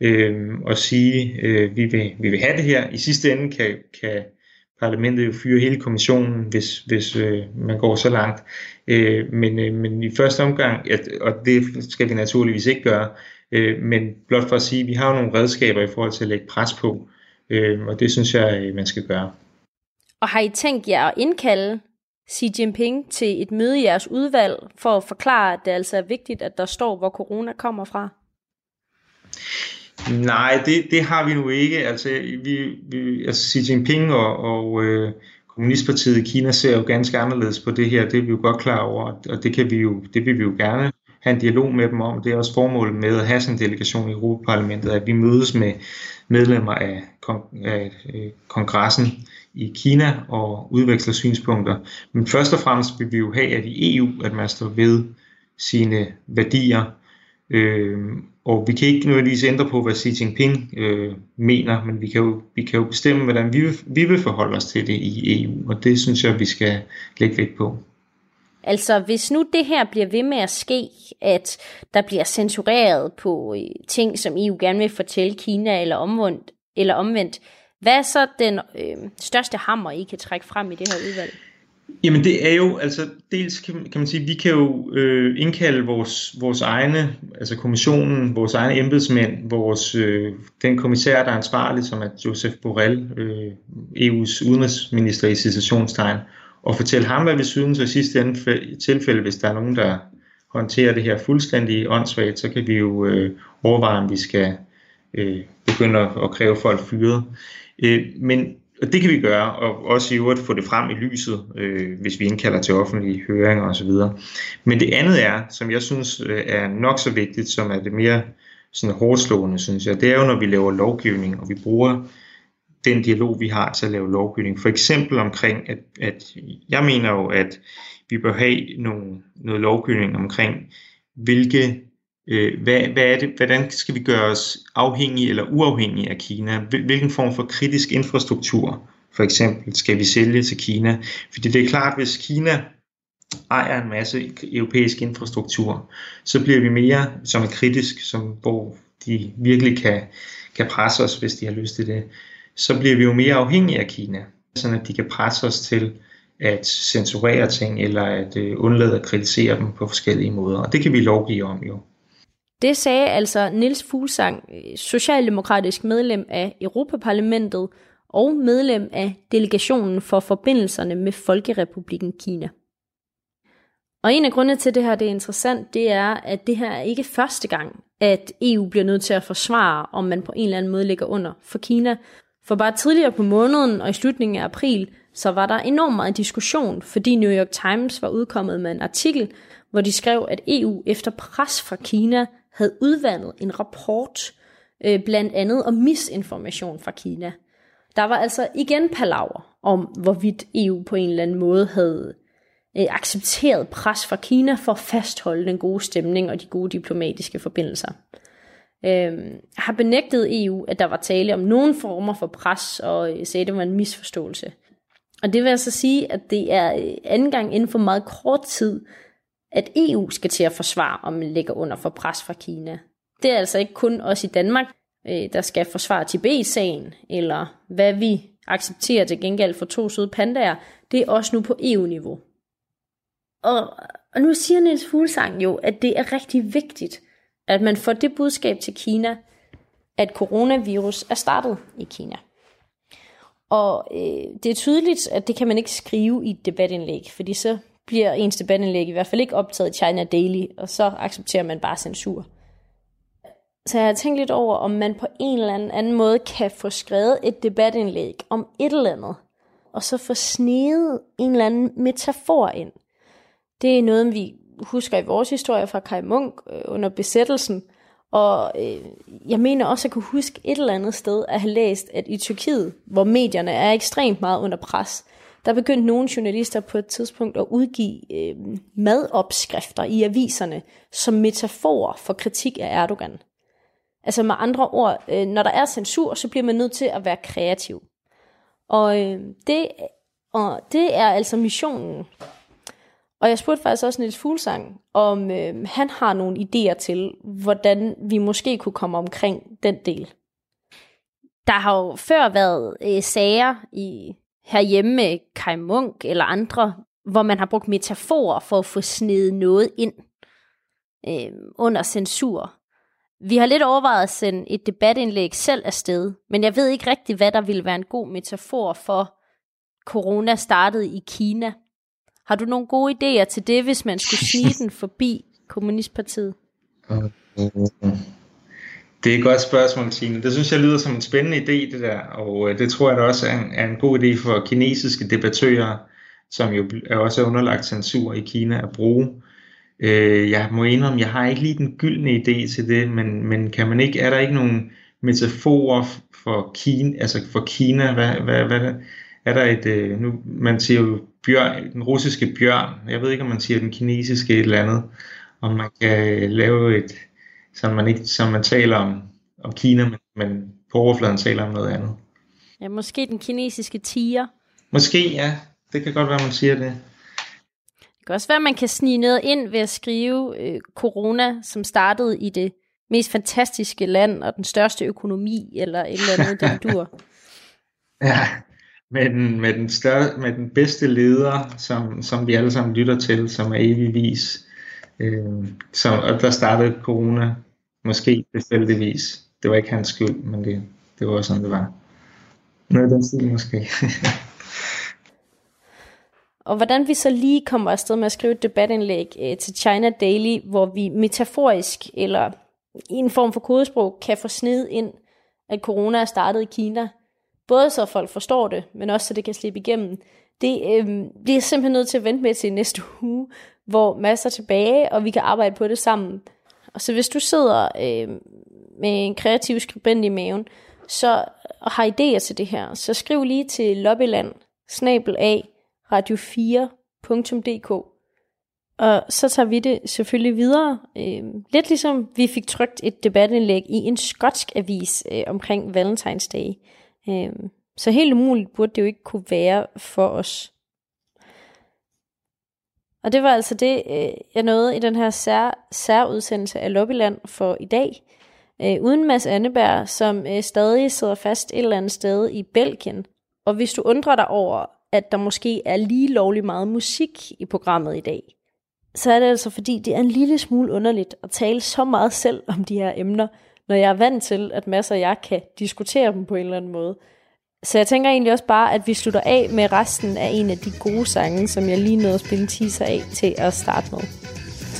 øh, og sige, øh, vi, vil, vi vil have det her. I sidste ende kan, kan parlamentet jo fyre hele kommissionen, hvis, hvis øh, man går så langt. Øh, men, øh, men i første omgang, at, og det skal vi naturligvis ikke gøre, øh, men blot for at sige, at vi har nogle redskaber i forhold til at lægge pres på, øh, og det synes jeg, øh, man skal gøre. Og har I tænkt jer at indkalde Xi Jinping til et møde i jeres udvalg for at forklare, at det altså er vigtigt, at der står, hvor corona kommer fra? Nej, det, det har vi nu ikke. Altså, vi, vi, altså Xi Jinping og, og øh, Kommunistpartiet i Kina ser jo ganske anderledes på det her. Det er vi jo godt klar over, og det, kan vi jo, det vil vi jo gerne have en dialog med dem om. Det er også formålet med at have sådan en delegation i Europaparlamentet, at vi mødes med medlemmer af, kon- af øh, kongressen i Kina og udveksler synspunkter. Men først og fremmest vil vi jo have, at i EU, at man står ved sine værdier, øh, og vi kan ikke nødvendigvis ændre på, hvad Xi Jinping øh, mener, men vi kan, jo, vi kan jo bestemme, hvordan vi vil, vi vil forholde os til det i EU, og det synes jeg, vi skal lægge vægt på. Altså, hvis nu det her bliver ved med at ske, at der bliver censureret på øh, ting, som EU gerne vil fortælle Kina eller omvendt, eller omvendt hvad er så den øh, største hammer, I kan trække frem i det her udvalg? Jamen det er jo, altså dels kan, kan man sige, vi kan jo øh, indkalde vores, vores egne, altså kommissionen, vores egne embedsmænd, vores, øh, den kommissær, der er ansvarlig, som er Josef Borrell, øh, EU's udenrigsminister i situationstegn, og fortælle ham, hvad vi synes, og i sidste ende tilfælde, hvis der er nogen, der håndterer det her fuldstændig åndssvagt, så kan vi jo øh, overveje, om vi skal øh, begynde at kræve folk fyret. Øh, men og det kan vi gøre, og også i øvrigt få det frem i lyset, øh, hvis vi indkalder til offentlige høringer osv. Men det andet er, som jeg synes øh, er nok så vigtigt, som er det mere sådan hårdslående, synes jeg, det er jo, når vi laver lovgivning, og vi bruger den dialog, vi har til at lave lovgivning. For eksempel omkring, at, at jeg mener jo, at vi bør have nogle, noget lovgivning omkring, hvilke Øh, hvad, hvad er det, hvordan skal vi gøre os afhængige eller uafhængige af Kina? Hvilken form for kritisk infrastruktur, for eksempel, skal vi sælge til Kina? Fordi det er klart, hvis Kina ejer en masse europæisk infrastruktur, så bliver vi mere som er kritisk, som, hvor de virkelig kan, kan presse os, hvis de har lyst til det. Så bliver vi jo mere afhængige af Kina, sådan at de kan presse os til at censurere ting, eller at øh, undlade at kritisere dem på forskellige måder. Og det kan vi lovgive om jo. Det sagde altså Nils Fuglsang, socialdemokratisk medlem af Europaparlamentet og medlem af delegationen for forbindelserne med Folkerepubliken Kina. Og en af grundene til, det her det er interessant, det er, at det her er ikke første gang, at EU bliver nødt til at forsvare, om man på en eller anden måde ligger under for Kina. For bare tidligere på måneden og i slutningen af april, så var der enormt meget diskussion, fordi New York Times var udkommet med en artikel, hvor de skrev, at EU efter pres fra Kina havde udvandet en rapport, øh, blandt andet om misinformation fra Kina. Der var altså igen palaver om, hvorvidt EU på en eller anden måde havde øh, accepteret pres fra Kina for at fastholde den gode stemning og de gode diplomatiske forbindelser. Øh, har benægtet EU, at der var tale om nogen former for pres, og øh, sagde, at det var en misforståelse. Og det vil altså sige, at det er øh, anden gang inden for meget kort tid, at EU skal til at forsvare, om man ligger under for pres fra Kina. Det er altså ikke kun os i Danmark, øh, der skal forsvare Tibet-sagen, eller hvad vi accepterer til gengæld for to søde pandaer. Det er også nu på EU-niveau. Og, og nu siger Niels Fuglsang jo, at det er rigtig vigtigt, at man får det budskab til Kina, at coronavirus er startet i Kina. Og øh, det er tydeligt, at det kan man ikke skrive i et debatindlæg, fordi så bliver ens debatindlæg i hvert fald ikke optaget i China Daily, og så accepterer man bare censur. Så jeg har tænkt lidt over, om man på en eller anden måde kan få skrevet et debatindlæg om et eller andet, og så få sneget en eller anden metafor ind. Det er noget, vi husker i vores historie fra Kai Munk øh, under besættelsen, og øh, jeg mener også at kunne huske et eller andet sted at have læst, at i Tyrkiet, hvor medierne er ekstremt meget under pres, der begyndte nogle journalister på et tidspunkt at udgive øh, madopskrifter i aviserne som metafor for kritik af Erdogan. Altså med andre ord, øh, når der er censur, så bliver man nødt til at være kreativ. Og, øh, det, og det er altså missionen. Og jeg spurgte faktisk også Niels Fuglsang, om øh, han har nogle idéer til, hvordan vi måske kunne komme omkring den del. Der har jo før været øh, sager i herhjemme med Kai Munk eller andre, hvor man har brugt metaforer for at få snedet noget ind øh, under censur. Vi har lidt overvejet at sende et debatindlæg selv afsted, men jeg ved ikke rigtig, hvad der ville være en god metafor for corona startede i Kina. Har du nogle gode idéer til det, hvis man skulle snige den forbi Kommunistpartiet? Det er et godt spørgsmål, Tine. Det synes jeg lyder som en spændende idé, det der, og øh, det tror jeg da også er en, er en god idé for kinesiske debattører, som jo er også underlagt censur i Kina at bruge. Øh, jeg må indrømme, jeg har ikke lige den gyldne idé til det, men, men kan man ikke, er der ikke nogen metaforer for Kina, altså for Kina, hvad, hvad, hvad, er der et, øh, nu, man siger jo bjørn, den russiske bjørn, jeg ved ikke, om man siger den kinesiske et eller andet, om man kan øh, lave et, som man, ikke, som man taler om, om Kina, men, men på overfladen taler om noget andet. Ja, måske den kinesiske tiger. Måske, ja. Det kan godt være, man siger det. Det kan også være, at man kan snige noget ind ved at skrive øh, corona, som startede i det mest fantastiske land og den største økonomi, eller et eller andet, den dur. Ja, med den, med den, større, med den bedste leder, som, som vi alle sammen lytter til, som er evigvis. Øh, så, og der startede corona, måske tilfældigvis. Det var ikke hans skyld, men det, det var sådan, det var. Noget den stil måske. og hvordan vi så lige kommer afsted med at skrive et debatindlæg øh, til China Daily, hvor vi metaforisk eller i en form for kodesprog kan få sned ind, at corona er startet i Kina, Både så folk forstår det, men også så det kan slippe igennem. Det øh, bliver simpelthen nødt til at vente med til næste uge, hvor masser er tilbage, og vi kan arbejde på det sammen. Og så hvis du sidder øh, med en kreativ skribent i maven, så og har idéer til det her, så skriv lige til lobbyland snabel af radio4.dk og så tager vi det selvfølgelig videre. Øh, lidt ligesom vi fik trygt et debatindlæg i en skotsk avis øh, omkring Valentine's Day. Øhm, så helt umuligt burde det jo ikke kunne være for os. Og det var altså det, øh, jeg nåede i den her sær, særudsendelse af Lobbyland for i dag. Øh, uden Mads Anneberg, som øh, stadig sidder fast et eller andet sted i Belgien. Og hvis du undrer dig over, at der måske er lige lovlig meget musik i programmet i dag, så er det altså fordi, det er en lille smule underligt at tale så meget selv om de her emner, når jeg er vant til, at masser og jeg kan diskutere dem på en eller anden måde. Så jeg tænker egentlig også bare, at vi slutter af med resten af en af de gode sange, som jeg lige nåede at spille en teaser af til at starte med.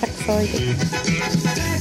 Tak for i dag.